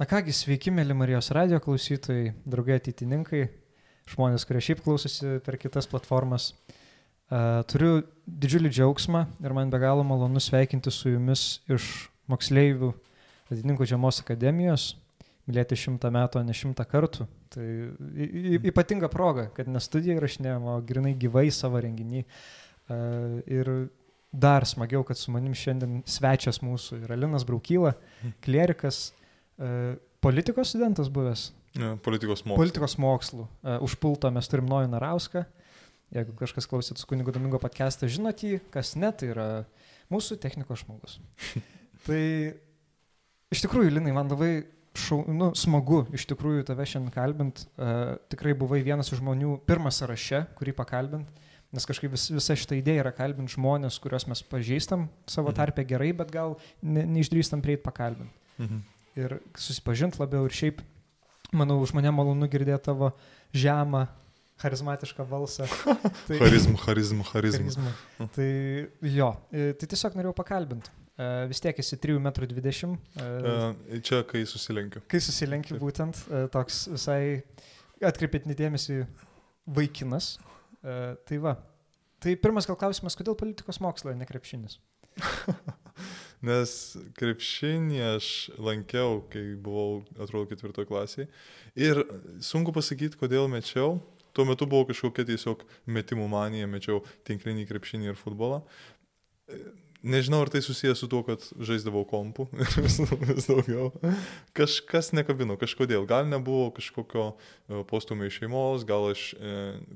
Na kągi, sveiki, mėly Marijos radio klausytojai, draugai ateitininkai, žmonės, kurie šiaip klausosi per kitas platformas. Uh, turiu didžiulį džiaugsmą ir man be galo malonu sveikinti su jumis iš moksleivių ateitininkų Žiemos akademijos, mylėti šimtą metų, o ne šimtą kartų. Tai ypatinga proga, kad ne studija įrašinėjom, o grinai gyvai savo renginį. Uh, ir dar smagiau, kad su manim šiandien svečias mūsų yra Linas Braukyla, klierikas, E, politikos studentas buvęs. Ja, politikos mokslų. Politikos mokslų. Uh, už pulto mes turim Nojų Narauską. Jeigu kažkas klausyt su kunigu Domingo podcast'ą, žinot jį, kas ne, tai yra mūsų technikos žmogus. tai iš tikrųjų, Linai, man labai šau, nu, smagu iš tikrųjų tave šiandien kalbint. Uh, tikrai buvai vienas iš žmonių, pirmas sąraše, kurį pakalbint. Nes kažkaip vis, visa šita idėja yra kalbinti žmonės, kuriuos mes pažįstam savo mhm. tarpę gerai, bet gal ne, neišdrįstam prieiti pakalbinti. Mhm ir susipažinti labiau ir šiaip, manau, už mane malonu girdėti tavo žemą, charizmatišką balsą. Tai, charizmą, charizmą, charizmą. Tai jo, e, tai tiesiog norėjau pakalbinti. E, vis tiek esi 3,20 m. E, čia, kai susilenkiu. Kai susilenkiu, Taip. būtent toks visai atkreipėt nedėmesį vaikinas. Tai va. Tai pirmas gal klausimas, kodėl politikos mokslo, ne krepšinis? Nes krepšinį aš lankiau, kai buvau, atrodo, ketvirtoje klasėje. Ir sunku pasakyti, kodėl mečiau. Tuo metu buvo kažkokia tiesiog metimų manija, mečiau tinklinį krepšinį ir futbolą Nežinau, ar tai susijęs su tuo, kad žaisdavau kompų vis, vis daugiau. Kažkas nekabino, kažkodėl. Gal nebuvo kažkokio e, postumio iš šeimos, gal aš e,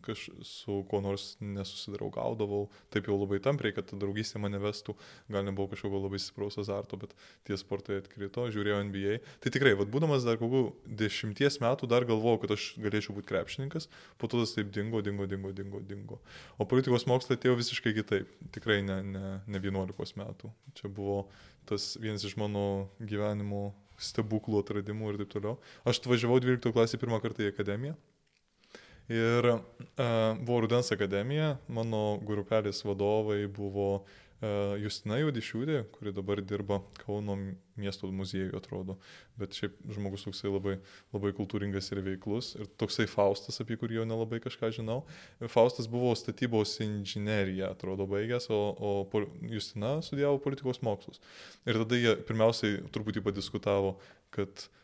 kaž, su kuo nors nesusidraugaudavau, taip jau labai tampriai, kad ta draugystė mane vestų. Gal nebuvo kažkokio labai stipraus azarto, bet tie sportai atkrito, žiūrėjau NBA. Tai tikrai, vad būdamas dar kokių dešimties metų, dar galvojau, kad aš galėčiau būti krepšininkas, po to tas taip dingo, dingo, dingo, dingo, dingo. O politikos mokslai atėjo visiškai kitaip. Tikrai ne, ne, ne 11 15 metų. Čia buvo tas vienas iš mano gyvenimo stebuklų atradimų ir taip toliau. Aš atvažiavau 12 klasį pirmą kartą į akademiją. Ir uh, buvo Rudens akademija, mano grupelės vadovai buvo E, Justina Judišiūdė, kuri dabar dirba Kauno miesto muziejuje, atrodo, bet šiaip žmogus toksai labai, labai kultūringas ir veiklus. Ir toksai Faustas, apie kurį jau nelabai kažką žinau. Faustas buvo statybos inžineriją, atrodo, baigęs, o, o Justina studijavo politikos mokslus. Ir tada jie pirmiausiai truputį padiskutavo, kad uh, E,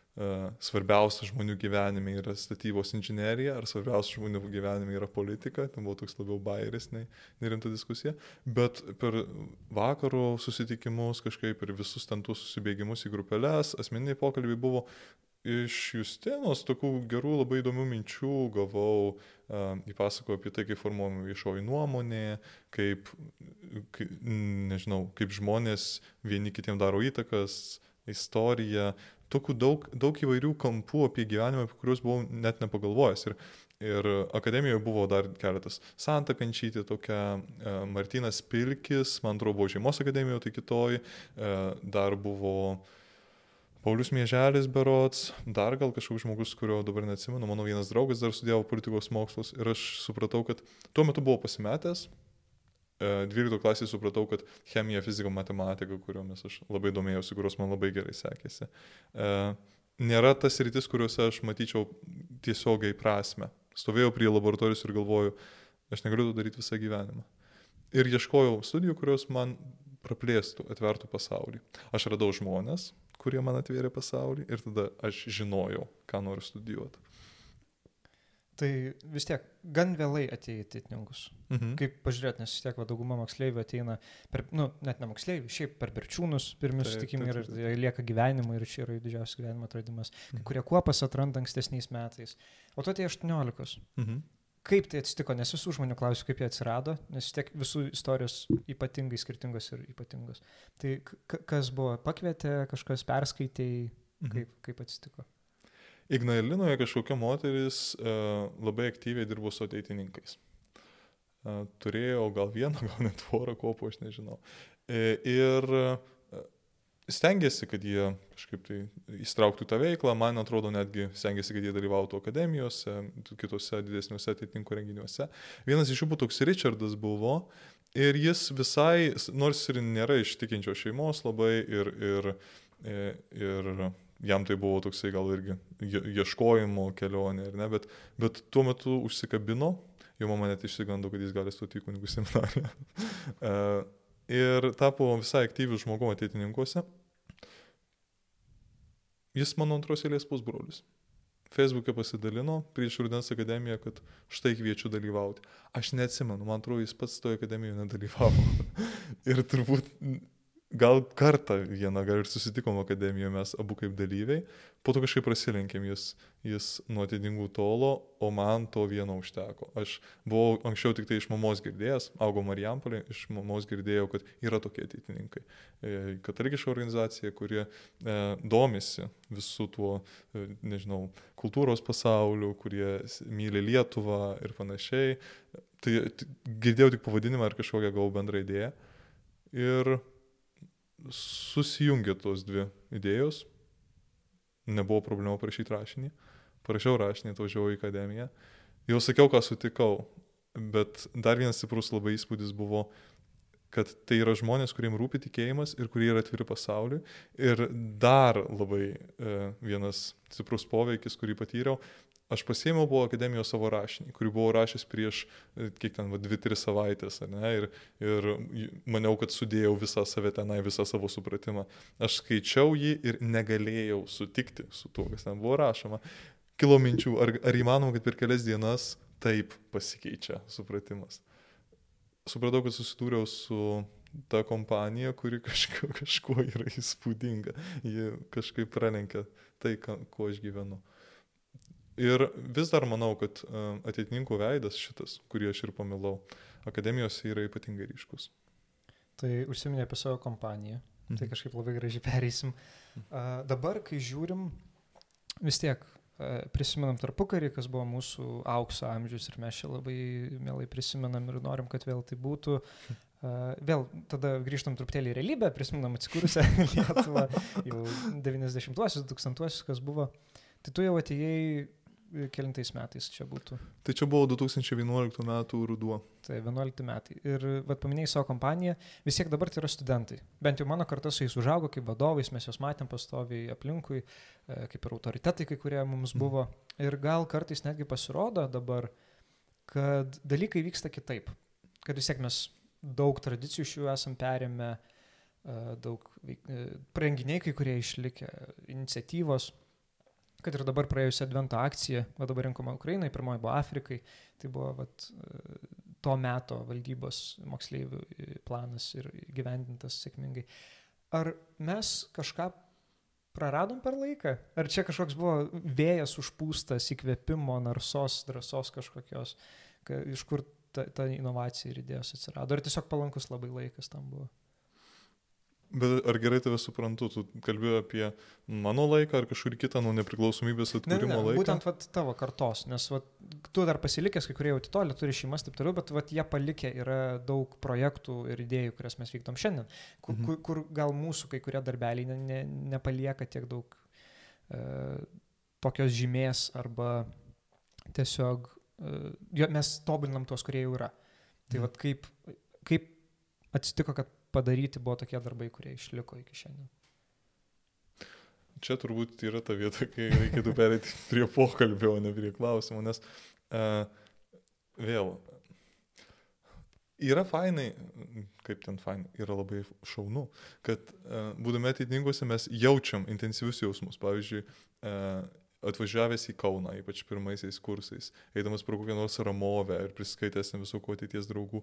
svarbiausia žmonių gyvenime yra statybos inžinierija, ar svarbiausia žmonių gyvenime yra politika, ten buvo toks labiau bairis, nei, nei rimta diskusija, bet per vakaro susitikimus kažkaip ir visus ten tuos susibėgimus į grupelės, asmeniniai pokalbiai buvo. Iš Justinos tokių gerų labai įdomių minčių gavau, įpasakoju apie tai, kaip formuojama viešoji nuomonė, kaip, kaip, nežinau, kaip žmonės vieni kitiem daro įtakas, istorija, tokių daug, daug įvairių kampų apie gyvenimą, apie kuriuos buvau net nepagalvojęs. Ir, ir akademijoje buvo dar keletas. Santa Kančytė, tokia e, Martinas Pilkis, man atrodo, buvo Žiemos akademijoje, tai kitoj, e, dar buvo Paulius Mieželis Berots, dar gal kažkoks žmogus, kurio dabar neatsimenu, mano vienas draugas dar studijavo politikos mokslus ir aš supratau, kad tuo metu buvau pasimetęs, 12 klasėje supratau, kad chemija, fizika, matematika, kuriomis aš labai domėjausi, kurios man labai gerai sekėsi, e, nėra tas rytis, kuriuose aš matyčiau tiesiogiai prasme. Stovėjau prie laboratorijos ir galvoju, aš negaliu to daryti visą gyvenimą. Ir ieškojau studijų, kurios man praplėstų, atvertų pasaulį. Aš radau žmonės, kurie man atvėrė pasaulį ir tada aš žinojau, ką noriu studijuoti. Tai vis tiek gan vėlai atėjo ateitininkus. Mhm. Kaip pažiūrėt, nes vis tiek va, dauguma moksleivių ateina, per, nu, net ne moksleivių, šiaip per berčiūnus, pirmi susitikimai ir jie lieka gyvenimui ir čia yra didžiausias gyvenimo atradimas. Mhm. Kurie kuopas atranda ankstesniais metais. O tu atėjai 18. Mhm. Kaip tai atsitiko, nes visų žmonių klausiu, kaip jie atsirado, nes tiek visų istorijos ypatingai skirtingos ir ypatingos. Tai kas buvo, pakvietė, kažkas perskaitė, mhm. kaip, kaip atsitiko? Ignalinoje kažkokia moteris uh, labai aktyviai dirbo su ateitininkais. Uh, turėjo gal vieną, gal net porą kopų, aš nežinau. E, ir stengiasi, kad jie kažkaip tai įstrauktų tą veiklą, man atrodo netgi stengiasi, kad jie dalyvautų akademijose, kitose didesniuose ateitininkų renginiuose. Vienas iš jų buvo toks Richardas buvo ir jis visai, nors ir nėra iš tikinčios šeimos labai ir, ir, ir, ir jam tai buvo toksai gal irgi ieškojimo kelionė, ne, bet, bet tuo metu užsikabino, jo mama net išsigando, kad jis gali stoti į kunigų seminariją. E, ir tapo visai aktyvių žmogų ateitininkuose. Jis mano antros eilės pusbrolis. Facebook'e pasidalino prieš Rudens akademiją, kad štai kviečiu dalyvauti. Aš neatsimenu, man atrodo, jis pats toje akademijoje nedalyvavo. ir turbūt gal kartą vieną, gal ir susitikom akademijoje mes abu kaip dalyviai, po to kažkaip prasilenkėm, jis, jis nuo atidingų tolo, o man to vieno užteko. Aš buvau anksčiau tik tai iš mamos girdėjęs, augau Marijampolė, iš mamos girdėjau, kad yra tokie ateitininkai. E, katalikiška organizacija, kurie e, domisi visų tuo, e, nežinau, kultūros pasauliu, kurie myli Lietuvą ir panašiai. Tai girdėjau tik pavadinimą ar kažkokią gavau bendrą idėją. Ir susijungė tos dvi idėjos, nebuvo problemų parašyti rašinį, parašiau rašinį, atvažiavau į akademiją, jau sakiau, ką sutikau, bet dar vienas stiprus labai įspūdis buvo, kad tai yra žmonės, kuriems rūpi tikėjimas ir kurie yra atviri pasauliui. Ir dar labai e, vienas stiprus poveikis, kurį patyriau, aš pasiėmiau buvo akademijos savo rašinį, kurį buvau rašęs prieš, e, kiek ten, 2-3 savaitės, ne, ir, ir maniau, kad sudėjau visą save tenai, visą savo supratimą. Aš skaičiau jį ir negalėjau sutikti su tuo, kas ten buvo rašoma. Kilo minčių, ar, ar įmanoma, kad per kelias dienas taip pasikeičia supratimas. Supratau, kad susidūriau su ta kompanija, kuri kažko, kažkuo yra įspūdinga. Ji kažkaip pralenkia tai, kuo aš gyvenu. Ir vis dar manau, kad e, ateitininkų veidas šitas, kurį aš ir pamilau, akademijose yra ypatingai ryškus. Tai užsiminė apie savo kompaniją, tai mhm. tai kažkaip labai gražiai pereisim. Uh, dabar, kai žiūrim, vis tiek uh, prisimenam tarpukarį, kas buvo mūsų aukso amžius ir mes čia labai mielai prisimenam ir norim, kad vėl tai būtų. Uh, vėl tada grįžtam truputėlį į realybę, prisimenam atsikūrusią Lietuvą, jau 90-uosius, 2000-uosius, kas buvo. Tai tu jau atėjai kelintais metais čia būtų? Tai čia buvo 2011 metų ruduo. Tai 11 metai. Ir vad paminėjai savo kompaniją, vis tiek dabar tai yra studentai. Bent jau mano karta su jais užaugo kaip vadovais, mes juos matėm pastoviai aplinkui, e, kaip ir autoritetai, kai kurie mums mhm. buvo. Mm. Ir gal kartais netgi pasirodo dabar, kad dalykai vyksta kitaip. Kad vis tiek mes daug tradicijų iš jų esam perėmę, e, daug e, renginiai kai kurie išlikę, iniciatyvos kad ir dabar praėjusią advento akciją, o dabar rinkoma Ukrainai, pirmoji buvo Afrikai, tai buvo vat, to meto valdybos moksleivių planas ir gyvendintas sėkmingai. Ar mes kažką praradom per laiką? Ar čia kažkoks buvo vėjas užpūstas, įkvėpimo, narsos, drąsos kažkokios, ka, iš kur ta, ta inovacija ir idėjos atsirado? Ar tiesiog palankus labai laikas tam buvo? Bet ar gerai tave suprantu, tu kalbėjai apie mano laiką ar kažkurį kitą nuo nepriklausomybės atkūrimo ne, ne, laiką? Būtent vat, tavo kartos, nes vat, tu dar pasilikęs, kai kurie jau titolį turi šeimas taip toliau, bet vat, jie palikę yra daug projektų ir idėjų, kurias mes vykdom šiandien, kur, mhm. kur, kur gal mūsų kai kurie darbeliai ne, ne, nepalieka tiek daug e, tokios žymės arba tiesiog e, mes tobulinam tuos, kurie jau yra. Tai mhm. vat, kaip, kaip atsitiko, kad padaryti buvo tokie darbai, kurie išliko iki šiandien. Čia turbūt yra ta vieta, kai reikėtų perėti prie pokalbio, o ne prie klausimų, nes uh, vėl yra fainai, kaip ten fainai, yra labai šaunu, kad uh, būdami ateitinguose mes jaučiam intensyvius jausmus. Pavyzdžiui, uh, atvažiavęs į Kauną, ypač pirmaisiais kursais, eidamas pro kokią nors ramovę ir priskaitęs visų ko ateities draugų,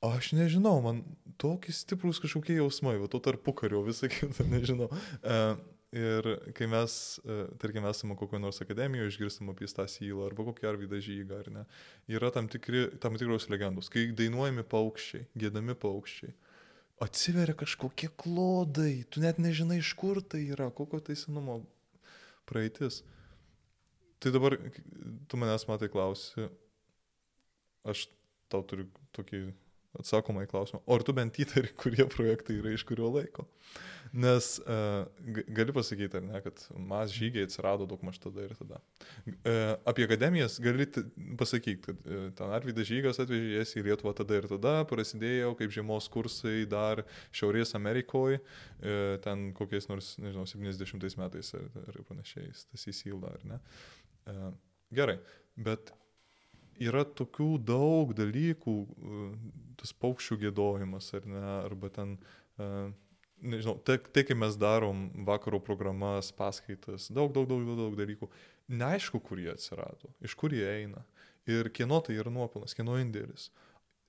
Aš nežinau, man tokie stiprus kažkokie jausmai, va to tarpu kario, visą kitą, nežinau. Uh, ir kai mes, uh, tarkim, esame kokio nors akademijoje, išgirstam apie Stasylą arba kokią Arvydą Žygą, ar ne, yra tam, tikri, tam tikros legendos, kai dainuojami paukščiai, gėdami paukščiai, atsiveria kažkokie klodai, tu net nežinai, iš kur tai yra, kokio tai senumo praeitis. Tai dabar tu manęs matai klausi, aš tau turiu tokį atsakoma į klausimą, o ar tu bent įtari, kurie projektai yra iš kurio laiko. Nes uh, gali pasakyti, ar ne, kad mas žygiai atsirado daug maž tada ir tada. Uh, apie akademijas gali pasakyti, kad uh, ten Arvidas Žygas atvežė jas į Lietuvą tada ir tada, prasidėjo kaip žiemos kursai dar Šiaurės Amerikoje, uh, ten kokiais nors, nežinau, 70 metais ar, ar panašiai, tas įsilda, ar ne. Uh, gerai, bet yra tokių daug dalykų, tas paukščių gėdojimas, ar ne, arba ten uh, nežinau, tai, tai kai mes darom vakaro programas, paskaitas, daug, daug, daug, daug, daug dalykų, neaišku, kur jie atsirado, iš kur jie eina ir kieno tai yra nuopelnas, kieno indėlis.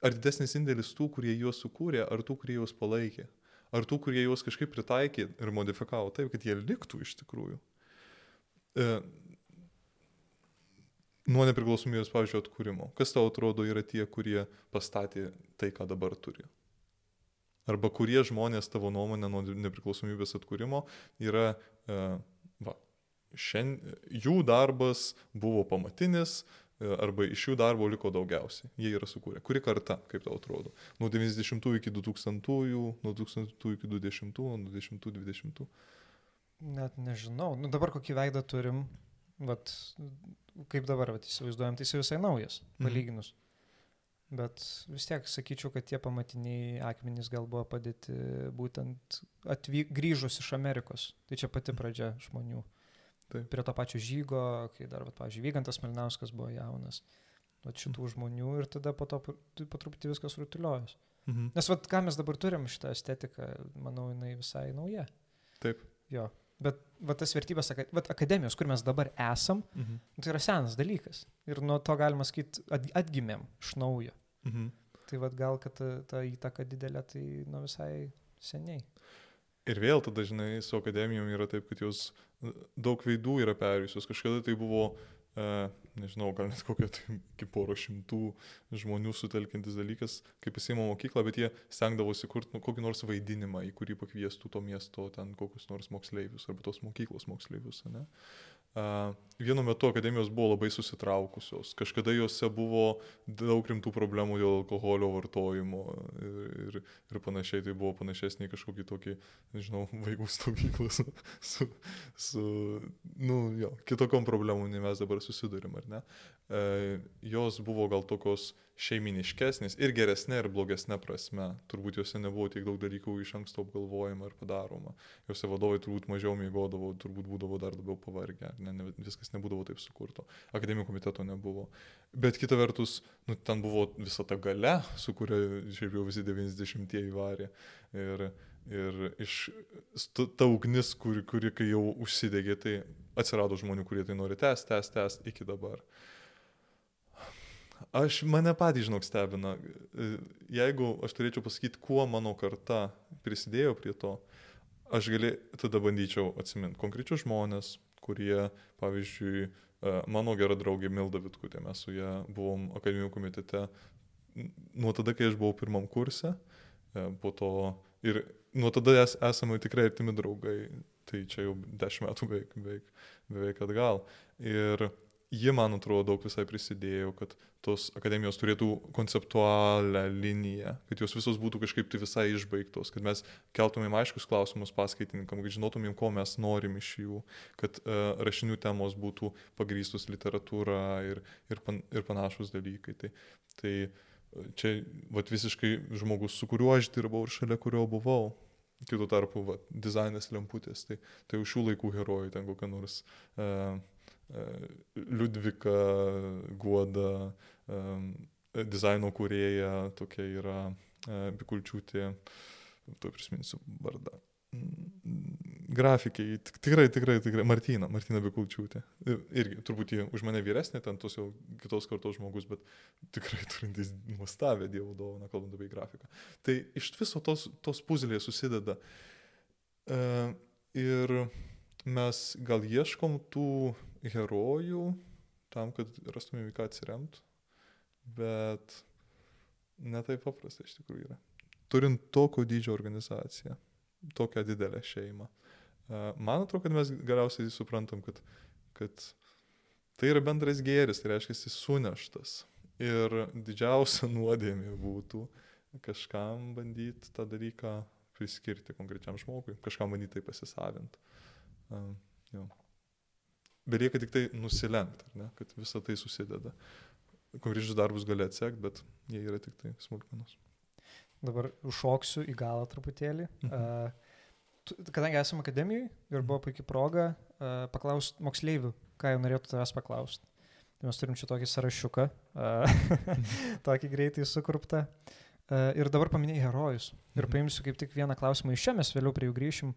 Ar didesnis indėlis tų, kurie juos sukūrė, ar tų, kurie juos palaikė, ar tų, kurie juos kažkaip pritaikė ir modifikavo taip, kad jie liktų iš tikrųjų. Nuo nepriklausomybės, pavyzdžiui, atkūrimo. Kas tau atrodo yra tie, kurie pastatė tai, ką dabar turi? arba kurie žmonės tavo nuomonė nuo nepriklausomybės atkūrimo yra, e, va, šiandien, jų darbas buvo pamatinis, e, arba iš jų darbo liko daugiausiai. Jie yra sukūrę. Kuri karta, kaip tau atrodo? Nuo 90 iki 2000, nuo 2000 iki 20, nuo 20 20. Net nežinau. Nu, dabar kokį veidą turim, vat, kaip dabar vat, įsivaizduojam, tai jis visai naujas, mhm. palyginus. Mhm. Bet vis tiek sakyčiau, kad tie pamatiniai akmenys gal buvo padėti būtent atvyk, grįžus iš Amerikos. Tai čia pati pradžia žmonių. Taip. Prie to pačio žygo, kai dar, va, pavyzdžiui, Vygantas Melnauskas buvo jaunas. Vat šitų žmonių ir tada po to po truputį viskas rutuliojus. Mhm. Nes vat, ką mes dabar turim šitą estetiką, manau, jinai visai nauja. Taip. Jo. Bet va, tas vertybės, va, akademijos, kur mes dabar esam, mhm. tai yra senas dalykas. Ir nuo to galima sakyti, atgimėm iš naujo. Mhm. Tai vad gal, kad ta, ta įtaka didelė, tai nu visai seniai. Ir vėl tada, žinai, su akademijom yra taip, kad jos daug veidų yra perėjusios. Kažkada tai buvo, e, nežinau, gal net kokia tai iki poro šimtų žmonių sutelkintis dalykas, kaip įsimo mokyklą, bet jie stengdavosi kurti nu, kokį nors vaidinimą, į kurį pakviestų to miesto ten kokius nors moksleivius arba tos mokyklos moksleivius. Ne? Vienu metu akademijos buvo labai susitraukusios. Kažkada juose buvo daug rimtų problemų dėl alkoholio vartojimo ir, ir, ir panašiai. Tai buvo panašesnė kažkokį tokį, nežinau, vaikų stovyklą su, su, su nu, jo, kitokiom problemom, nei mes dabar susidurim, ar ne? E, jos buvo gal tokios šeiminiškesnės ir geresnė ir blogesnė prasme. Turbūt juose nebuvo tiek daug dalykų iš anksto apgalvojama ir padaroma. Juose vadovai turbūt mažiau mėgodavo, turbūt būdavo dar labiau pavargę, ne, ne, viskas nebūdavo taip sukurto. Akademijų komiteto nebuvo. Bet kita vertus, nu, ten buvo visa ta gale, su kuria šiaip jau visi 90-ieji varė. Ir, ir iš ta ugnis, kuri, kuri kai jau užsidegė, tai atsirado žmonių, kurie tai nori tęsti, tęsti, tęsti iki dabar. Aš mane patį, žinok, stebina. Jeigu aš turėčiau pasakyti, kuo mano karta prisidėjo prie to, aš gali tada bandyčiau atsiminti konkrečius žmonės, kurie, pavyzdžiui, e, mano gera draugė Milda Vitkutė, mes su ją buvom akademijų komitete nuo tada, kai aš buvau pirmam kurse, e, po to ir nuo tada es, esame tikrai artimi draugai, tai čia jau dešimt metų beveik, beveik, beveik atgal. Ir ji, man atrodo, daug visai prisidėjo, kad tos akademijos turėtų konceptualią liniją, kad jos visos būtų kažkaip tai visai išbaigtos, kad mes keltumėm aiškus klausimus paskaitininkam, kad žinotumėm, ko mes norim iš jų, kad uh, rašinių temos būtų pagrystus literatūra ir, ir, pan, ir panašus dalykai. Tai, tai čia vat, visiškai žmogus, su kuriuo aš dirbau ir šalia kurio buvau. Kitų tarpu, va, dizainas lemputės, tai, tai už šių laikų herojų, ten kokia nors uh, Liudvika Guoda, dizaino kūrėja, tokia yra Bikulčiūtė, to prisiminsiu vardą. Grafikai, tikrai, tikrai, tikrai, Martina, Martina Bikulčiūtė. Irgi, turbūt jie už mane vyresnė, ten tos jau kitos kartos žmogus, bet tikrai turintis nuostabę Dievo dovaną, kalbant apie grafiką. Tai iš viso tos, tos puzlės susideda. Uh, ir mes gal ieškom tų herojų tam, kad rastumėm į ką atsiremt, bet netai paprasta iš tikrųjų yra. Turint tokio dydžio organizaciją, tokią didelę šeimą, man atrodo, kad mes galiausiai suprantam, kad, kad tai yra bendras gėris, tai reiškia, jis suneštas. Ir didžiausia nuodėmė būtų kažkam bandyti tą dalyką priskirti konkrečiam žmogui, kažkam bandyti tai pasisavinti. Uh, jo. Belieka tik tai nusilenkti, kad visa tai susideda. Konkrečius darbus gali atsekti, bet jie yra tik tai smulkmenos. Dabar užšoksiu į galą truputėlį. Mhm. Kadangi esame akademijoje ir buvo puikia proga paklausti moksleivių, ką jie norėtų tavęs paklausti. Tai mes turim čia tokį sąrašiuką, uh, tokį greitai sukurptą. Ir dabar paminėjai herojus. Ir mhm. paimsiu kaip tik vieną klausimą iš čia, mes vėliau prie jų grįšim.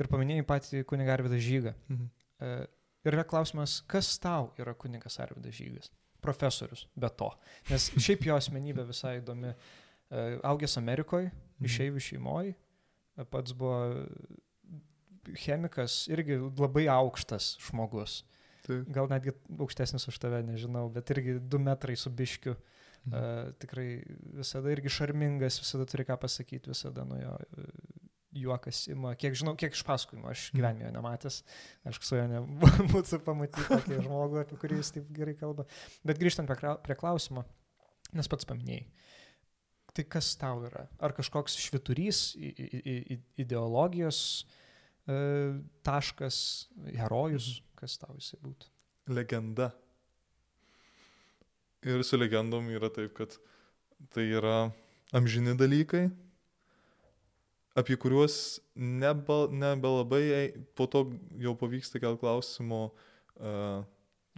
Ir paminėjai patį kunigą Arvidą Žygą. Mhm. Uh, ir yra klausimas, kas tau yra kunigas Arvidas Žygas? Profesorius, be to. Nes šiaip jo asmenybė visai įdomi. E, augęs Amerikoje, mhm. išeivių šeimoje, pats buvo chemikas, irgi labai aukštas žmogus. Tai. Gal netgi aukštesnis už tave, nežinau, bet irgi du metrai su biškiu. Mhm. Uh, tikrai visada irgi šarmingas, visada turi ką pasakyti, visada nuo jo juokas ima. Kiek žinau, kiek iš pasakojimo, aš mhm. gyvenime jo nematęs, aš su juo nebūtų pamatyti tokį žmogų, apie kurį jis taip gerai kalba. Bet grįžtant prie, klausimo, nes pats paminėjai. Tai kas tau yra? Ar kažkoks šviturys, ideologijos e, taškas, herojus, mhm. kas tau jisai būtų? Legenda. Ir su legendom yra taip, kad tai yra amžini dalykai, apie kuriuos nebelabai nebe po to jau pavyksta kel klausimo uh,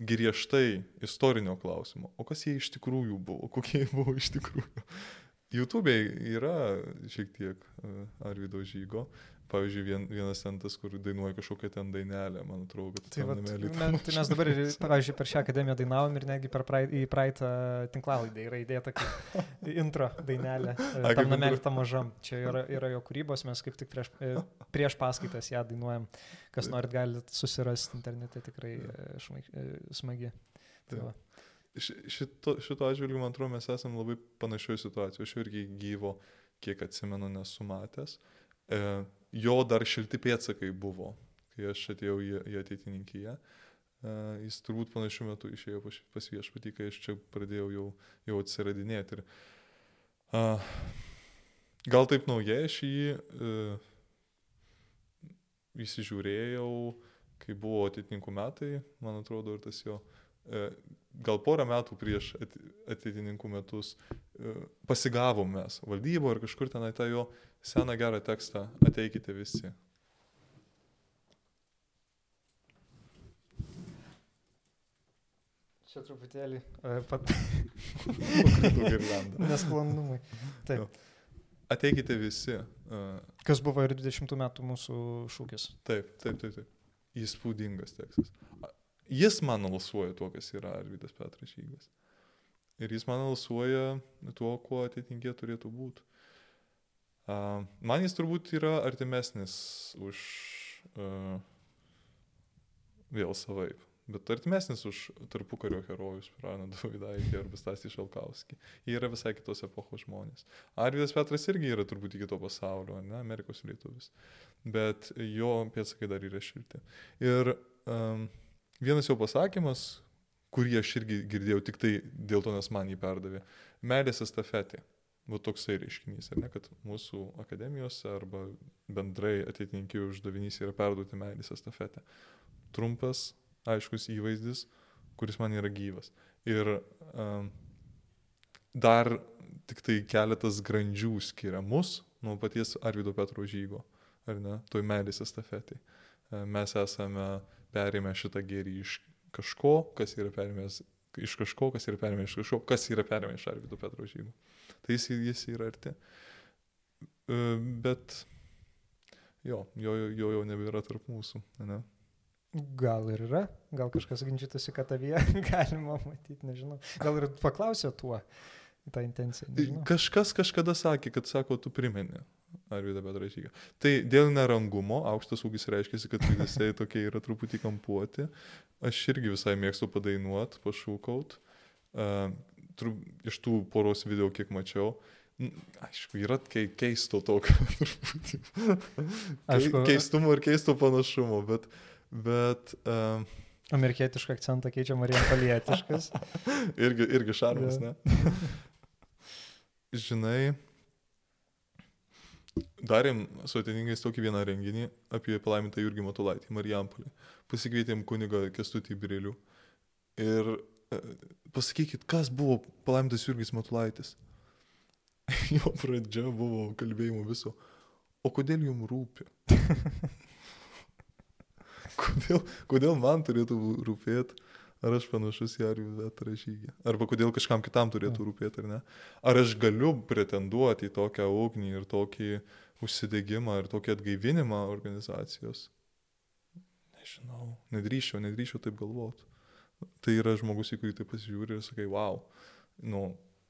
griežtai istorinio klausimo. O kas jie iš tikrųjų buvo, kokie jie buvo iš tikrųjų. YouTube yra šiek tiek e, Arvido žygo. Pavyzdžiui, vien, vienas centas, kur dainuoja kažkokią ten dainelę, man atrodo, kad tai, vat, men, tai mes dabar, pavyzdžiui, per šią akademiją dainavom ir netgi per praeit, į praeitą tinklalaidę yra įdėta intro dainelė. E, tam namelį tam mažam. Čia yra, yra jo kūrybos, mes kaip tik prieš, e, prieš paskaitas ją dainuojam. Kas norit, galite susirasti internete, tikrai smagi. Tai va šito, šito atžvilgiu, man atrodo, mes esame labai panašioje situacijoje. Aš irgi gyvo, kiek atsimenu, nesu matęs. E, jo dar šilti pėtsakai buvo, kai aš atėjau į, į ateitininkiją. E, jis turbūt panašiu metu išėjo pas viešpatį, kai aš čia pradėjau jau, jau atsiradinėti. Ir, e, gal taip naujai aš jį e, įsižiūrėjau, kai buvo ateitininkų metai, man atrodo, ir tas jo e, gal porą metų prieš ateitininkų metus e, pasigavom mes valdybo ir kažkur tenai tą jo seną gerą tekstą ateikite visi. Čia truputėlį e, pat. Nesklandumai. Taip. Ateikite visi. E, Kas buvo ir 20 metų mūsų šūkis. Taip, taip, taip, taip. Įspūdingas tekstas jis man alsuoja tuo, kas yra Arvidas Petras Žygas. Ir jis man alsuoja tuo, kuo atitinkė turėtų būti. Uh, man jis turbūt yra artimesnis už uh, vėl savaip, bet artimesnis už tarpukario herojus, Praną Davidaitį arba Stasį Šalkauskį. Jie yra visai kitos epochos žmonės. Arvidas Petras irgi yra turbūt kito pasaulio, ne, Amerikos lietuvis, bet jo pėdsakai dar yra šilti. Ir um, vienas jo pasakymas, kurį aš irgi girdėjau tik tai dėl to, nes man jį perdavė. Meilės estafetė. Va toksai reiškinys, ar ne, kad mūsų akademijose arba bendrai ateitininkių uždavinys yra perduoti meilės estafetę. Trumpas, aiškus įvaizdis, kuris man yra gyvas. Ir um, dar tik tai keletas grandžių skiria mus nuo paties Arvido Petro žygo, ar ne, toj meilės estafetai. Mes esame perėmė šitą gėrį iš kažko, kas yra perėmęs iš kažko, kas yra perėmęs iš kažko, kas yra perėmęs iš Arvido Petro žymų. Tai jis, jis yra arti. E, bet jo, jo, jo jau nebėra tarp mūsų. Ne? Gal ir yra, gal kažkas ginčytųsi, kad tavyje galima matyti, nežinau. Gal ir paklausė tuo tą intenciją. Nežinau. Kažkas kažkada sakė, kad sako, tu primeni. Arvidą Petrašyką. Tai dėl nerangumo, aukštas ūgis reiškia, kad jisai tokie yra truputį kampuoti. Aš irgi visai mėgstu padainuot, pašūkaut. Uh, tru, iš tų poros video, kiek mačiau, Aišku, yra keisto tokio truputį. Aišku, keistumo ir keisto panašumo, bet... bet uh, Amerikietišką akcentą keičia Marija Palietiškas. irgi, irgi šarmas, yeah. ne? žinai, darėm su atiningais tokį vieną renginį apie palaimintą Jurgį Matulaitį, Marijampolį. Pasikvietėm kunigą Kestutį Brilių. Ir e, pasakykit, kas buvo palaimintas Jurgis Matulaitis? jo pradžia buvo kalbėjimo viso. O kodėl jums rūpi? kodėl, kodėl man turėtų rūpėti? Ar aš panašus į Arijų Vetrą žygį? Arba kodėl kažkam kitam turėtų rūpėti, ar ne? Ar aš galiu pretenduoti į tokią ugnį ir tokį užsidėgymą ir tokį atgaivinimą organizacijos? Nežinau, nedrįšiau, nedrįšiau taip galvoti. Tai yra žmogus, į kurį tai pasižiūri ir sakai, wow. Nu,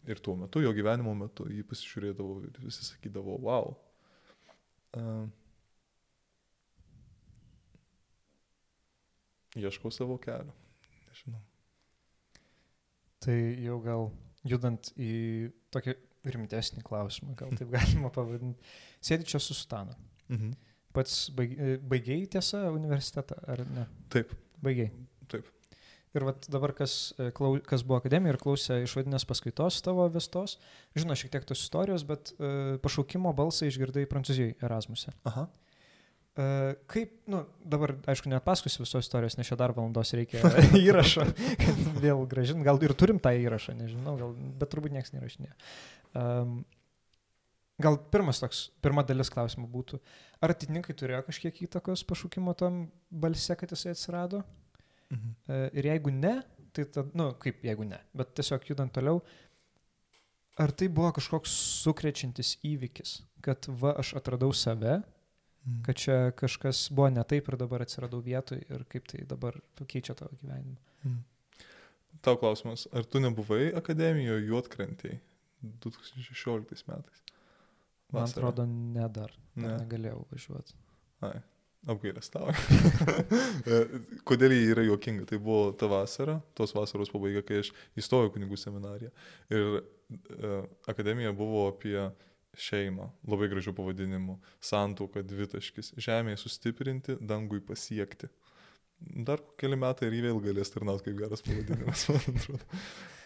ir tuo metu, jo gyvenimo metu, jį pasižiūrėdavo ir visi sakydavo, wow. Uh, ieškau savo kelio. Tai jau gal judant į tokį rimtesnį klausimą, gal taip galima pavadinti. Sėdi čia su Stanu. Mhm. Pats baigėjai tiesa universitetą, ar ne? Taip. Baigėjai. Taip. Ir vat dabar, kas, e, kas buvo akademijoje ir klausė išvadinės paskaitos tavo vestos, žino šiek tiek tos istorijos, bet uh, pašaukimo balsą išgirdai Prancūzijoje Erasmuse. Aha. Uh, kaip, nu, dabar, aišku, net paskosiu visos istorijos, nes čia dar valandos reikia įrašo, kad vėl gražin, gal ir turim tą įrašą, nežinau, gal, bet turbūt niekas nerašinė. Um, gal pirmas toks, pirma dalis klausimų būtų, ar atitinkai turėjo kažkiek įtakos pašaukimo tam balse, kad jisai atsirado? Mhm. Uh, ir jeigu ne, tai, ta, nu, kaip jeigu ne, bet tiesiog judant toliau, ar tai buvo kažkoks sukrečiantis įvykis, kad va, aš atradau save. Kad čia kažkas buvo ne taip ir dabar atsiradau vietoj ir kaip tai dabar keičia tavo gyvenimą. Mm. Tau klausimas, ar tu nebuvai akademijoje juotkrantėjai 2016 metais? Vasarą. Man atrodo, ne dar. Ne. Negalėjau važiuoti. Ai, apgailės tau. Kodėl jį yra juokinga? Tai buvo ta vasara, tos vasaros pabaiga, kai aš įstojau kunigų seminariją. Ir uh, akademija buvo apie uh, šeimą, labai gražių pavadinimų, santuoką, dvitaškis, žemėje sustiprinti, dangui pasiekti. Dar keli metai ir jį vėl galės tarnauti kaip geras pavadinimas, man atrodo.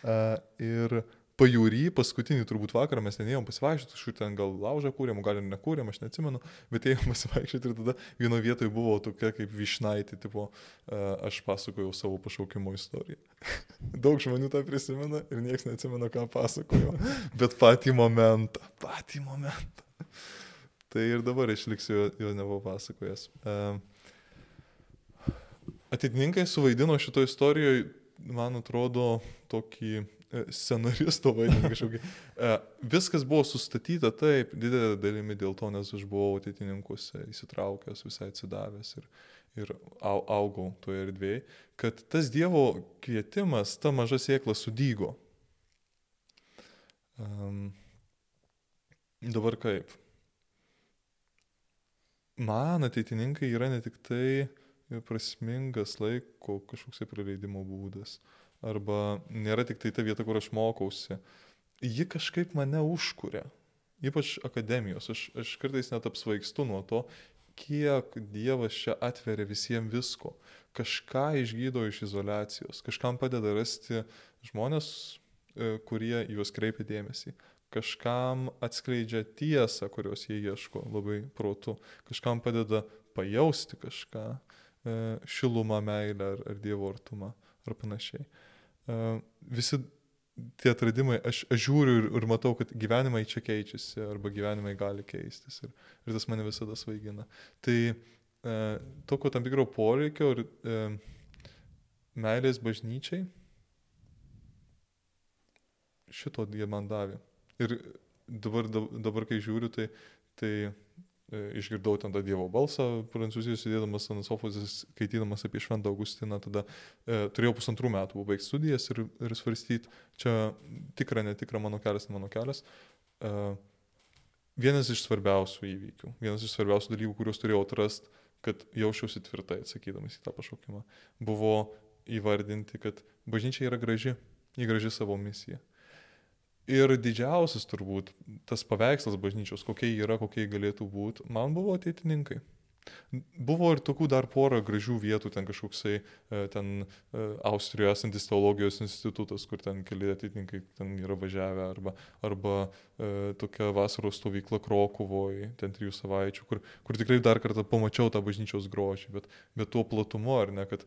Uh, ir pajūry, paskutinį turbūt vakarą mes ten ėjom pasivaikščioti, kažkur ten gal laužą kūrėm, gal ir nekūrėm, aš neatsimenu, bet ėjom pasivaikščioti ir tada vieno vietoje buvo tokia kaip višnaitė, tipo, uh, aš pasakojau savo pašaukimo istoriją. Daug žmonių tą prisimena ir niekas neatsimena, ką pasakojau, bet patį momentą, patį momentą. Tai ir dabar išliksiu jo, jo nebuvau pasakojęs. Uh, Atitinkai suvaidino šito istorijoje, man atrodo, tokį E, scenaristo vaidmenį kažkokį. E, viskas buvo sustatyta taip, didelė dalimi dėl to, nes aš buvau ateitininkuose įsitraukęs, visai atsidavęs ir, ir au, augau toje erdvėje, kad tas Dievo kvietimas, ta maža sėkla sudygo. Um, dabar kaip? Man ateitininkai yra ne tik tai prasmingas laiko kažkoks praleidimo būdas. Uh, arba nėra tik tai ta vieta, kur aš mokausi. Ji kažkaip mane užkuria, ypač akademijos. Aš, aš kartais net apsvaigstu nuo to, kiek Dievas čia atveria visiems visko. Kažką išgydo iš izolacijos, kažkam padeda rasti žmonės, e, kurie juos kreipia dėmesį. Kažkam atskleidžia tiesą, kurios jie ieško labai protu. Kažkam padeda pajausti kažką, e, šilumą, meilę ar, ar Dievo artumą ar panašiai visi tie atradimai, aš, aš žiūriu ir, ir matau, kad gyvenimai čia keičiasi arba gyvenimai gali keistis ir, ir tas mane visada svaigina. Tai e, tokio tam tikro poreikio ir e, meilės bažnyčiai šito jie man davė. Ir dabar, dabar kai žiūriu, tai, tai E, išgirdau ten tą Dievo balsą, prancūzijos sėdėdamas ant sofos, skaitydamas apie Šventą Augustiną, tada e, turėjau pusantrų metų baigti studijas ir, ir svarstyti, čia tikra, netikra mano kelias, ne mano kelias. E, vienas iš svarbiausių įvykių, vienas iš svarbiausių dalykų, kuriuos turėjau atrasti, kad jausčiausi tvirtai atsakydamas į tą pašaukimą, buvo įvardinti, kad bažnyčia yra graži, ji graži savo misiją. Ir didžiausias turbūt tas paveikslas bažnyčios, kokie yra, kokie galėtų būti, man buvo ateitininkai. Buvo ir tokių dar porą gražių vietų, ten kažkoksai, e, ten e, Austrijoje esantis teologijos institutas, kur ten keli atitinkai ten yra važiavę, arba, arba e, tokia vasaros stovykla Krokuvoje, ten trijų savaičių, kur, kur tikrai dar kartą pamačiau tą bažnyčios grožį, bet, bet tuo platumu, ar ne, kad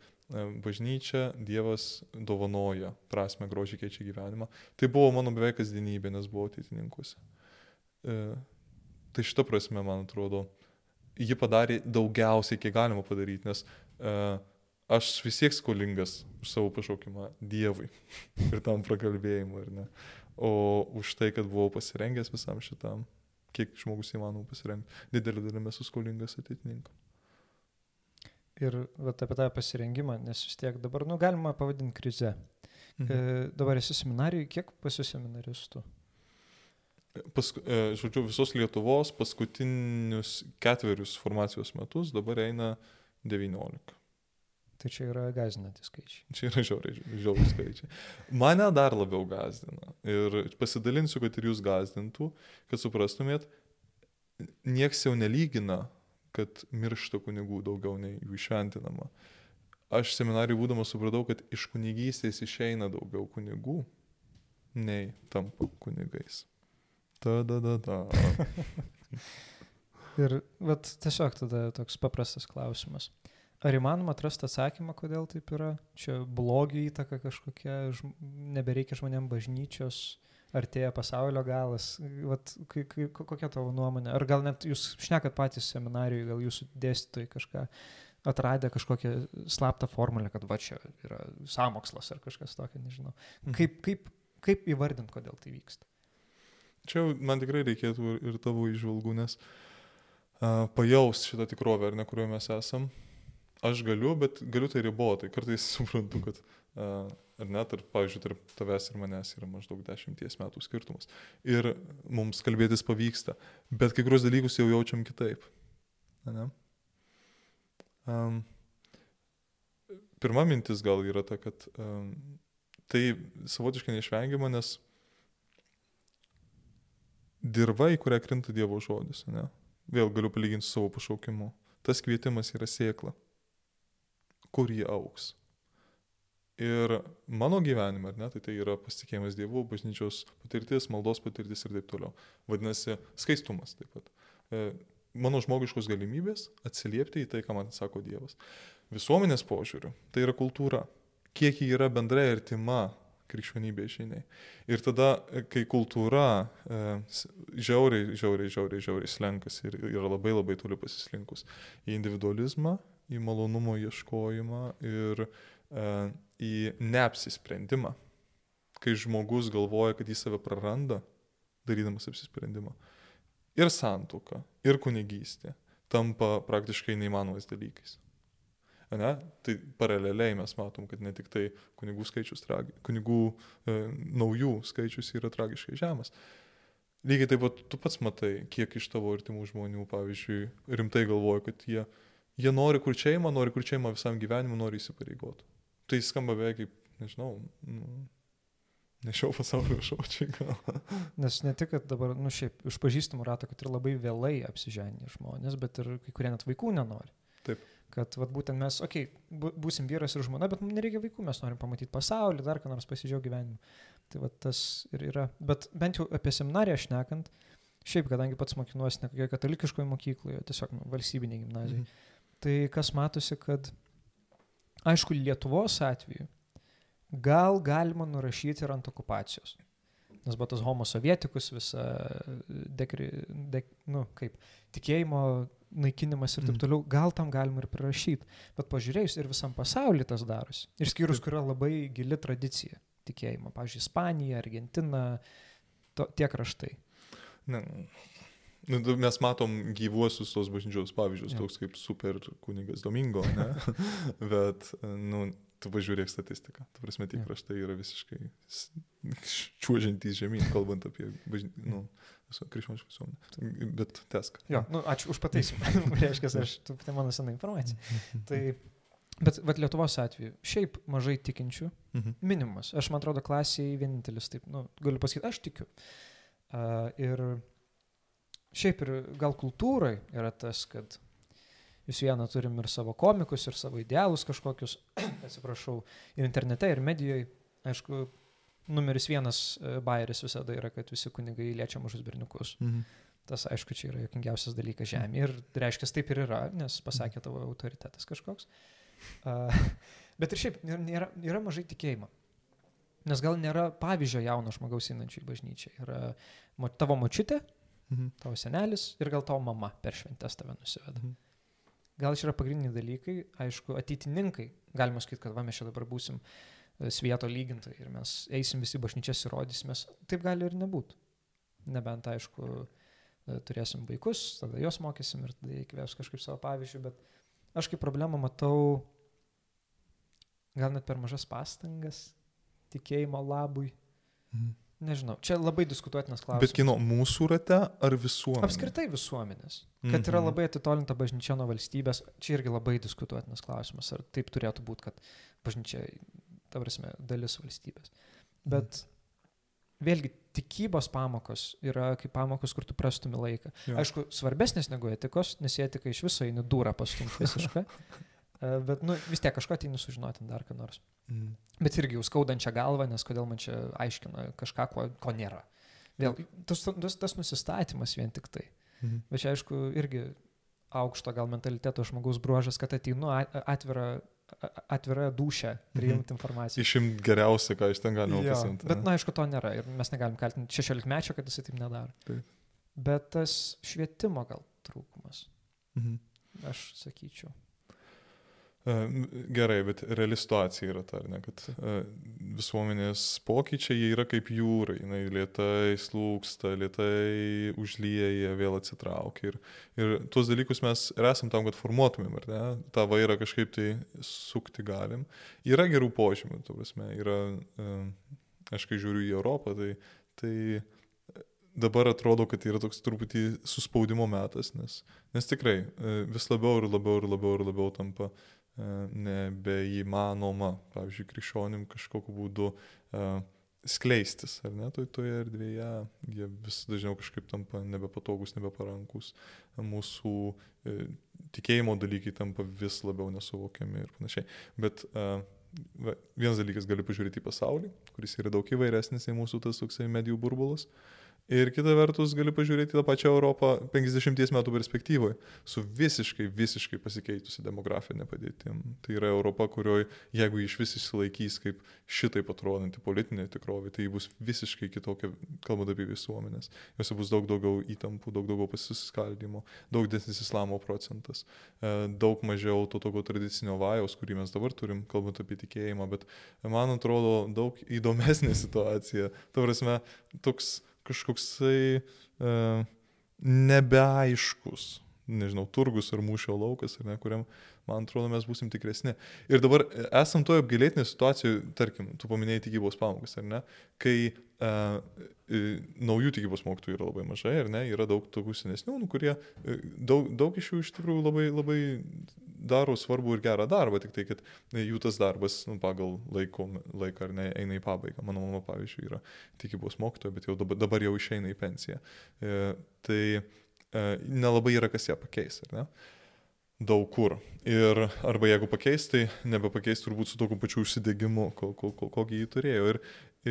bažnyčia Dievas dovanoja prasme, grožį keičia gyvenimą. Tai buvo mano beveik kasdienybė, nes buvau ateitininkuose. Tai šitą prasme, man atrodo, ji padarė daugiausiai, kiek galima padaryti, nes uh, aš vis tiek skolingas savo pašaukimą Dievui ir tam prakalbėjimui, ar ne? O už tai, kad buvau pasirengęs visam šitam, kiek žmogus įmanoma pasirengti, didelį dalimi esu skolingas ateitininkam. Ir vat, apie tą pasirengimą, nes vis tiek dabar, nu, galima pavadinti krize. Mhm. E, dabar esi seminarijai, kiek pasiseminaristų? Pask, e, žodžiu, visos Lietuvos paskutinius ketverius formacijos metus dabar eina 19. Tai čia yra gazinantys skaičiai. Čia yra žiauriai, žiauriai skaičiai. Mane dar labiau gazdina. Ir pasidalinsiu, kad ir jūs gazdintų, kad suprastumėt, nieks jau nelygina, kad miršta kunigų daugiau nei jų išventinama. Aš seminarijų būdamas supratau, kad iš kunigystės išeina daugiau kunigų, nei tampa kunigais. Ta, da, da, da. Ir vat, tiesiog tada toks paprastas klausimas. Ar įmanoma atrasti atsakymą, kodėl taip yra? Čia blogio įtaka kažkokia, žm nebereikia žmonėm bažnyčios, artėja pasaulio galas. Vat, kai, kai, kokia tavo nuomonė? Ar gal net jūs šnekat patys seminarijoje, gal jūsų dėstytojai kažką atradę kažkokią slaptą formulę, kad va čia yra samokslas ar kažkas tokio, nežinau. Mhm. Kaip, kaip, kaip įvardinti, kodėl tai vyksta? Čia man tikrai reikėtų ir tavo išvalgų, nes uh, pajaus šitą tikrovę, ar ne, kurioje mes esam. Aš galiu, bet galiu tai ribotai. Kartais suprantu, kad uh, ar net, ar, pavyzdžiui, tarp tavęs ir manęs yra maždaug dešimties metų skirtumas. Ir mums kalbėtis pavyksta, bet kai kurios dalykus jau jaučiam kitaip. Ne? Um, pirma mintis gal yra ta, kad um, tai savotiškai neišvengiama, nes dirba, į kurią krinta Dievo žodis. Ne? Vėl galiu palyginti su savo pašaukimu. Tas kvietimas yra sėkla, kur jį auks. Ir mano gyvenime, ne, tai tai yra pasitikėjimas Dievu, bažnyčios patirtis, maldos patirtis ir taip toliau. Vadinasi, skaistumas taip pat. E, mano žmogiškos galimybės atsiliepti į tai, ką man sako Dievas. Visuomenės požiūriu, tai yra kultūra. Kiek ji yra bendrai artima krikščionybė žiniai. Ir tada, e, kai kultūra e, žiauriai, žiauriai, žiauriai, žiauriai slenkas ir yra labai labai toli pasislinkus į individualizmą, į malonumo ieškojimą ir e, į neapsisprendimą, kai žmogus galvoja, kad jis save praranda, darydamas apsisprendimą. Ir santuoka, ir kunigystė tampa praktiškai neįmanomais dalykais. Ne? Tai paraleliai mes matom, kad ne tik tai kunigų skaičius, tragi, kunigų e, naujų skaičius yra tragiškai žemas. Lygiai taip pat tu pats matai, kiek iš tavo artimų žmonių, pavyzdžiui, rimtai galvoja, kad jie, jie nori kur šeimą, nori kur šeimą visam gyvenimui, nori įsipareigoti. Tai skamba beveik kaip, nežinau, nu, nešiau pasaulio šaučiai gal. Nes ne tik, kad dabar, nu šiaip, iš pažįstamų rato, kad ir labai vėlai apsiženė žmonės, bet ir kai kurie net vaikų nenori. Taip kad vat, būtent mes, okei, okay, būsim vyras ir žmona, bet mums nereikia vaikų, mes norim pamatyti pasaulį, dar ką nors pasidžiaugti gyvenimu. Tai vat, tas ir yra. Bet bent jau apie seminariją šnekant, šiaip, kadangi pats mokinuosi ne kokioje katalikiškoje mokykloje, tiesiog nu, valstybinėje gimnazijoje, mhm. tai kas matosi, kad, aišku, Lietuvos atveju gal galima nurašyti ir ant okupacijos. Nes buvo tas homo sovietikus, visa, dekri, dek, nu, kaip, tikėjimo naikinimas ir taip mm. toliau, gal tam galima ir prirašyti. Bet pažiūrėjus ir visam pasauliu tas darosi. Ir skyrus, kur yra labai gili tradicija tikėjimo. Pavyzdžiui, Ispanija, Argentina, to, tie kraštai. Ne. Nu, mes matom gyvuosius tos bažnyčios pavyzdžius, ja. toks kaip super kunigas Domingo, ne? Bet, nu, tu pažiūrėk statistiką. Tu prasme, tie kraštai yra visiškai čiuožiantys žemyn, kalbant apie bažny... nu, krikščionišką visuomenę. Bet tesk. Jo, nu, ačiū už pataisimą. Reiškia, aš, tai mano sena informacija. tai, bet, bet Lietuvos atveju, šiaip mažai tikinčių, mhm. minimumas. Aš, man atrodo, klasiai vienintelis, taip, nu, galiu pasakyti, aš tikiu. Uh, ir šiaip ir gal kultūrai yra tas, kad vis viena turim ir savo komikus, ir savo idealus kažkokius, atsiprašau, ir internete, ir medijoje. Aišku, numeris vienas e, bairis visada yra, kad visi kunigai liečia mažus berniukus. Mhm. Tas, aišku, čia yra jokingiausias dalykas žemė. Ir reiškia, taip ir yra, nes pasakė tavo autoritetas kažkoks. Uh, bet ir šiaip nėra, yra mažai tikėjimo. Nes gal nėra pavyzdžio jauno žmogaus einančio į bažnyčią. Yra tavo močiutė, Mhm. tavo senelis ir gal tavo mama per šventęs tave nusiveda. Mhm. Gal čia yra pagrindiniai dalykai, aišku, ateitininkai, galima sakyti, kad va mes čia dabar būsim e, svieto lygintai ir mes eisim visi bažnyčias ir rodysimės. Taip gali ir nebūti. Nebent, aišku, turėsim vaikus, tada juos mokysim ir tada įkvėps kažkaip savo pavyzdžių, bet aš kaip problemą matau gal net per mažas pastangas tikėjimo labui. Mhm. Nežinau, čia labai diskutuotinas klausimas. Bet kino mūsų rate ar visuomenė? Apskritai visuomenės. Kad yra Mhm. labai atitolinta bažnyčia nuo valstybės, čia irgi labai diskutuotinas klausimas. Ar taip turėtų būti, kad bažnyčia, ta prasme, dalis valstybės. Bet vėlgi, tikybos pamokos yra kaip pamokos, kur tu prastumi laiką. Jo. Aišku, svarbesnės negu etikos, nes į etiką iš viso eini durą pastumti visiškai. E, Bet nu, vis tiek kažko ateini sužinoti dar ką nors. Mhm. Bet irgi jau skaudančią galvą, nes kodėl man čia aiškina kažką, ko, ko nėra. Vėl, tas, tas, tas nusistatymas vien tik tai. Mhm. Bet čia aišku irgi aukšto gal mentaliteto žmogaus bruožas, kad ateinu a- atvira, a- atvira dušę priimti informaciją. Išimt geriausia, ką iš ten galima pasimti. Bet, na, aišku, to nėra ir mes negalim kaltinti 16 mečio, kad jisai taip nedaro. Taip. Bet tas švietimo gal trūkumas, Mhm. aš sakyčiau. E, Gerai, bet reali situacija yra ta, ne, kad e, visuomenės pokyčiai yra kaip jūra, jinai lietai slūksta, lietai užlyja, vėl atsitraukia. Ir, ir tuos dalykus mes ir esam tam, kad formuotumėm, ar ne, tą vairą kažkaip tai sukti galim. Yra gerų požymių, tu prasme, yra, e, aš kai žiūriu į Europą, tai, tai dabar atrodo, kad yra toks truputį suspaudimo metas, nes, nes tikrai vis labiau ir labiau ir labiau ir labiau tampa e, nebeįmanoma, pavyzdžiui, krikščionim kažkokiu būdu e, skleistis, ar ne, toj, toje erdvėje, jie vis dažniau kažkaip tampa nebepatogus, nebeparankus, mūsų e, tikėjimo dalykai tampa vis labiau nesuvokiami ir panašiai. Bet e, va, vienas dalykas gali pažiūrėti į pasaulį, kuris yra daug įvairesnis nei mūsų tas toksai medijų burbulas. Ir kita vertus gali pažiūrėti tą pačią Europą 50 metų perspektyvoje, su visiškai, visiškai pasikeitusi demografinė padėtim. Tai yra Europa, kurioje, jeigu iš vis įsilaikys kaip šitaip atrodanti politinė tikrovė, tai bus visiškai kitokia, kalbant apie visuomenės. Jose bus daug daugiau įtampų, daug daugiau pasiskaldimo, daug didesnis islamo procentas, e, daug mažiau to tokio tradicinio vajaus, kurį mes dabar turim, kalbant apie tikėjimą, bet man atrodo daug įdomesnė situacija. Ta prasme, toks kažkoksai e, nebeaiškus, nežinau, turgus ar mūšio laukas, ar ne, kuriam, man atrodo, mes būsim tikresni. Ir dabar e, esam toje apgailėtinėje situacijoje, tarkim, tu paminėjai tikybos pamokas, ar ne, kai e, e, naujų tikybos mokytojų yra labai mažai, ar ne, yra daug tokių senesnių, nu, kurie, e, daug, daug iš jų iš tikrųjų labai, labai daro svarbu ir gerą darbą, tik tai, kad jų tas darbas nu, pagal laiko, laiką ar ne eina į pabaigą. Mano mama, pavyzdžiui, yra tikybos mokytoja, bet jau dabar, dabar jau išeina į pensiją. E, tai e, nelabai yra kas ją pakeis, ar ne? Daug kur. Ir arba jeigu pakeis, tai nebepakeis turbūt su tokiu pačiu užsidegimu, ko, ko, ko, kokį jį turėjo. Ir,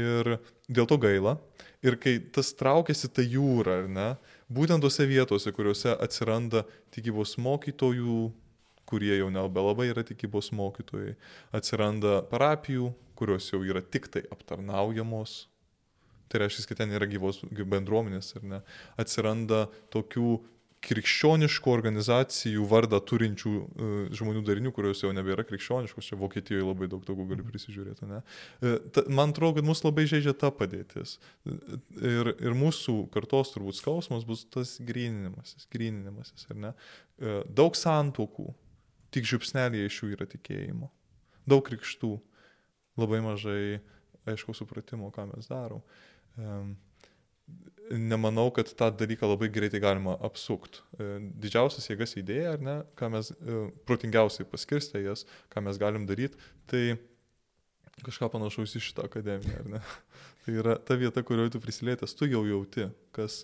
ir dėl to gaila. Ir kai tas traukiasi ta jūra, ar ne, būtent tose vietose, kuriuose atsiranda tikybos mokytojų, kurie jau nebelabai yra tikybos mokytojai, atsiranda parapijų, kurios jau yra tik tai aptarnaujamos. Tai reiškia, kad ten yra gyvos bendruomenės, ar ne? Atsiranda tokių krikščioniškų organizacijų vardą turinčių uh, žmonių darinių, kurios jau nebėra krikščioniškos, čia Vokietijoje labai daug tokių gali prisižiūrėti. Ne? Ta, man atrodo, kad mus labai žaidžia ta padėtis. Ir, ir mūsų kartos turbūt skausmas bus tas gryninimasis, gryninimasis, ar ne? Daug santokų, tik žiupsnelėje iš jų yra tikėjimo. Daug krikštų, labai mažai aišku supratimo, ką mes darom. Nemanau, kad tą dalyką labai greitai galima apsukti. Didžiausias jėgas idėja, ar ne, ką mes protingiausiai paskirstę jas, ką mes galim daryti, tai kažką panašaus į šitą akademiją, ar ne? Tai yra ta vieta, kurioje tu prisilietęs, tu jau jauti, kas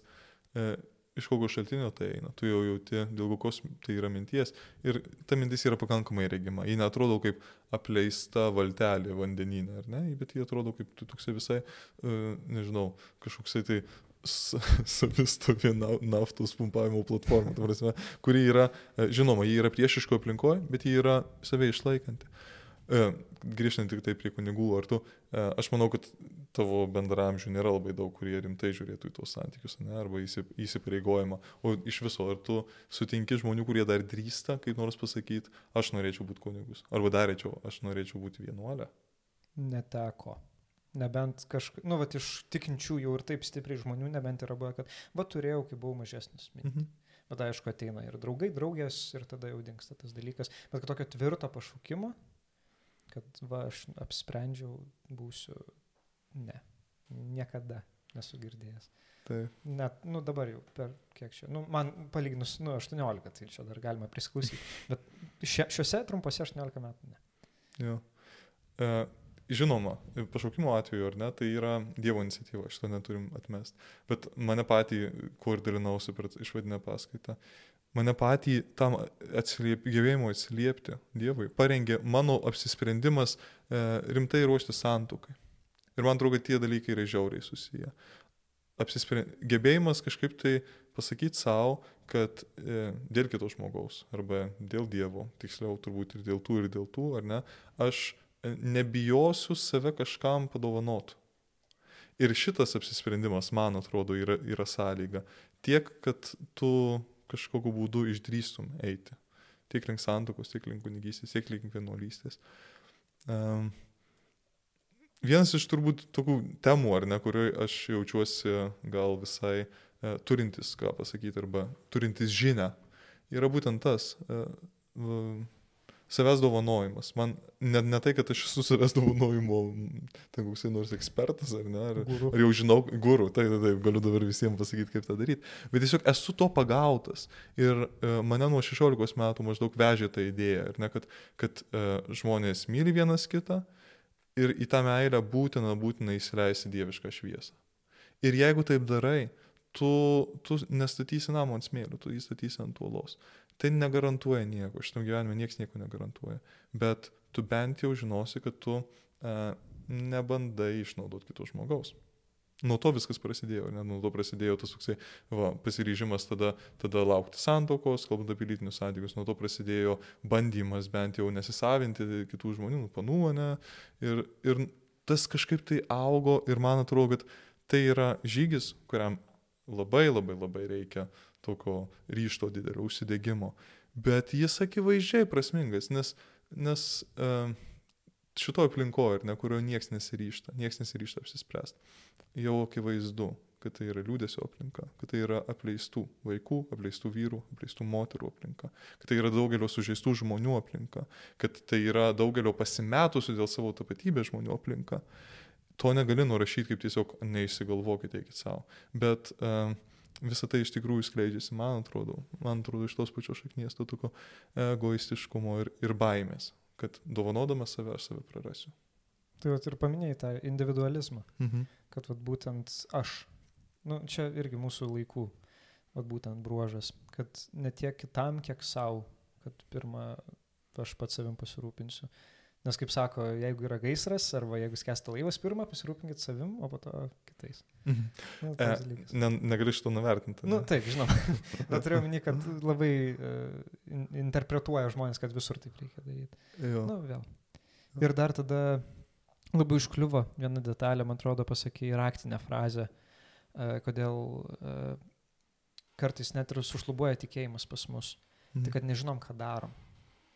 iš kokio šaltinio tai eina, tu jau jauti, dėl kokios tai yra minties ir ta mintis yra pakankamai regima. Ji netrodo kaip apleista valtelė vandeninė, ar ne, bet ji atrodo kaip tu toksai visai, uh, nežinau, kažkoksai tai savistovi naftos pumpavimo platforma, prasme, kuri yra, e, žinoma, ji yra priešiško aplinkoje, bet ji yra save išlaikanti. E, grįžtant tik tai prie kunigų, ar tu, e, aš manau, kad tavo bendramžių nėra labai daug, kurie rimtai žiūrėtų į tuos santykius, ne, arba įsipareigojimą. O iš viso, ar tu sutinki žmonių, kurie dar drįsta, kaip nors pasakyti, aš norėčiau būti kunigus, arba darėčiau, aš norėčiau būti vienuolė? Neteko. Nebent kažkaip, nu, va, iš tikinčių jau ir taip stipriai žmonių, nebent yra buvę, kad, va, turėjau, kai buvau mažesnis. Mhm. Bet aišku, ateina ir draugai, draugės ir tada jau dinksta tas dalykas. Bet tokio tvirto pašaukimo, kad va, aš apsprendžiau, būsiu, ne, niekada nesu girdėjęs. Taip. Net, nu dabar jau per kiek čia, nu man palyginus, nu 18, tai čia dar galima prisklausyti, bet šia, šiuose trumpose 18 metų ne. Jo. E, žinoma, pašaukimo atveju, ar ne, tai yra Dievo iniciatyva, šito neturim atmesti. Bet mane patį, kur dalinausi per išvadinę paskaitą, mane patį tam atsiliep, gyvėjimo atsiliepti Dievui parengė mano apsisprendimas e, rimtai ruošti santukai. Ir man atrodo, tie dalykai yra žiauriai susiję. Apsisprend... Gebėjimas kažkaip tai pasakyti savo, kad e, dėl kito žmogaus arba dėl Dievo, tiksliau turbūt ir dėl tų, ir dėl tų, ar ne, aš nebijosiu save kažkam padovanot. Ir šitas apsisprendimas, man atrodo, yra, yra sąlyga. Tiek, kad tu kažkokiu būdu išdrįstum eiti. Tiek link santokos, tiek link kunigystės, tiek link vienuolystės. Um, vienas iš turbūt tokių temų, ar ne, kurioje aš jaučiuosi gal visai uh, turintis, ką pasakyti, arba turintis žinę, yra būtent tas. Uh, savęs dovanojimas. Man ne, ne tai, kad aš esu savęs dovanojimo, ten koks nors ekspertas ar ne, ar, guru. ar jau žinau, gurų, tai taip, taip, galiu dabar visiems pasakyti, kaip tą daryti, bet tiesiog esu to pagautas ir e, mane nuo 16 metų maždaug vežė tą idėją, ne, kad, kad e, žmonės myli vienas kitą ir į tą meilę būtina, būtina įsileisti dievišką šviesą. Ir jeigu taip darai, tu, tu nestatysi namo ant smėlių, tu jį statysi ant uolos. Tai negarantuoja nieko, šitam gyvenime niekas nieko negarantuoja. Bet tu bent jau žinosi, kad tu e, nebandai išnaudoti kito žmogaus. Nuo to viskas prasidėjo, ne? nuo to prasidėjo tas toksai va, pasiryžimas tada, tada laukti santokos, kalbant apie lytinius santykius, nuo to prasidėjo bandymas bent jau nesisavinti kitų žmonių, nu, panų, ne? Ir, ir tas kažkaip tai augo ir man atrodo, kad tai yra žygis, kuriam labai labai labai reikia tokio ryšto didelio užsidėgymo. Bet jis akivaizdžiai prasmingas, nes, nes uh, šitoje aplinkoje, ne, kurio niekas nesiryšta, niekas nesiryšta apsispręsti, jau akivaizdu, kad tai yra liūdėsio aplinka, kad tai yra apleistų vaikų, apleistų vyrų, apleistų moterų aplinka, kad tai yra daugelio sužeistų žmonių aplinka, kad tai yra daugelio pasimetusių dėl savo tapatybės žmonių aplinka. To negali nurašyti kaip tiesiog neįsigalvokite iki savo. Bet uh, visą tai iš tikrųjų skleidžiasi, man atrodo, man atrodo iš tos pačios šaknies to tokio egoistiškumo ir, ir baimės, kad dovanodamas save aš save prarasiu. Tai vat ir paminėjai tą individualizmą, mhm. kad vat būtent aš, nu, čia irgi mūsų laikų, vat būtent bruožas, kad ne tiek kitam, kiek savo, kad pirmą aš pats savim pasirūpinsiu. Nes kaip sako, jeigu yra gaisras arba jeigu skęsta laivas, pirmą pasirūpinkit savim, o po to kitais. Mhm. Nu, e, ne, negaliu šito nuvertinti. Na nu, taip, žinoma. Bet turiu omeny, kad labai uh, interpretuoja žmonės, kad visur taip reikia daryti. Jo. Nu, vėl. Ir dar tada labai užkliuvo viena detalė, man atrodo, pasakė raktinę frazę, uh, kodėl uh, kartais net ir sušlubuoja tikėjimas pas mus. Mhm. Tai kad nežinom, ką darom.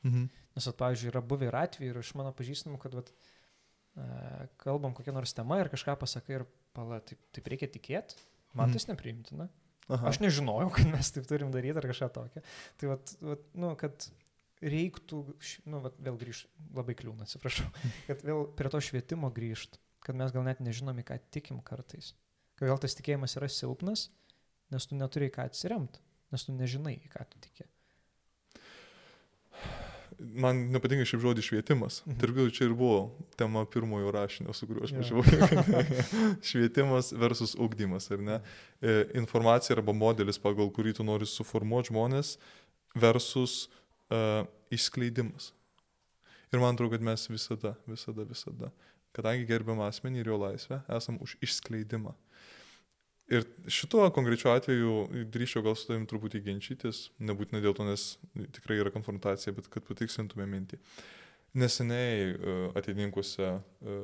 Mhm. Nes, at, pavyzdžiui, yra buvę ir atvejai, ir iš mano pažįstamų, kad vat, uh, kalbam kokią nors temą ir kažką pasakai ir pala, taip, taip reikia tikėti, man mhm. tas nepriimtina. Aha. Aš nežinojau, kad mes taip turim daryti ar kažką tokio. Tai, vat, vat, nu, kad reiktų, nu, vat, vėl grįžti, labai kliūna, atsiprašau, kad vėl prie to švietimo grįžti, kad mes gal net nežinom, į ką tikim kartais. Kad gal tas tikėjimas yra silpnas, nes tu neturi ką atsiremti, nes tu nežinai, į ką tu tiki. Man nepatinka šiaip žodis švietimas. Mhm. Tarp kitko, čia ir buvo tema pirmojo rašinio, su kuriuo aš važiavau. švietimas versus ugdymas, ar ne? E, Informacija arba modelis, pagal kurį tu nori suformuoti žmonės versus uh, išskleidimas. Ir man atrodo, kad mes visada, visada, visada, kadangi gerbiam asmenį ir jo laisvę, esam už išskleidimą. Ir šituo konkrečiu atveju drįščiau gal su tavim truputį ginčytis, nebūtinai dėl to, nes tikrai yra konfrontacija, bet kad patikslintume mintį. Neseniai e, ateidinkuose, e,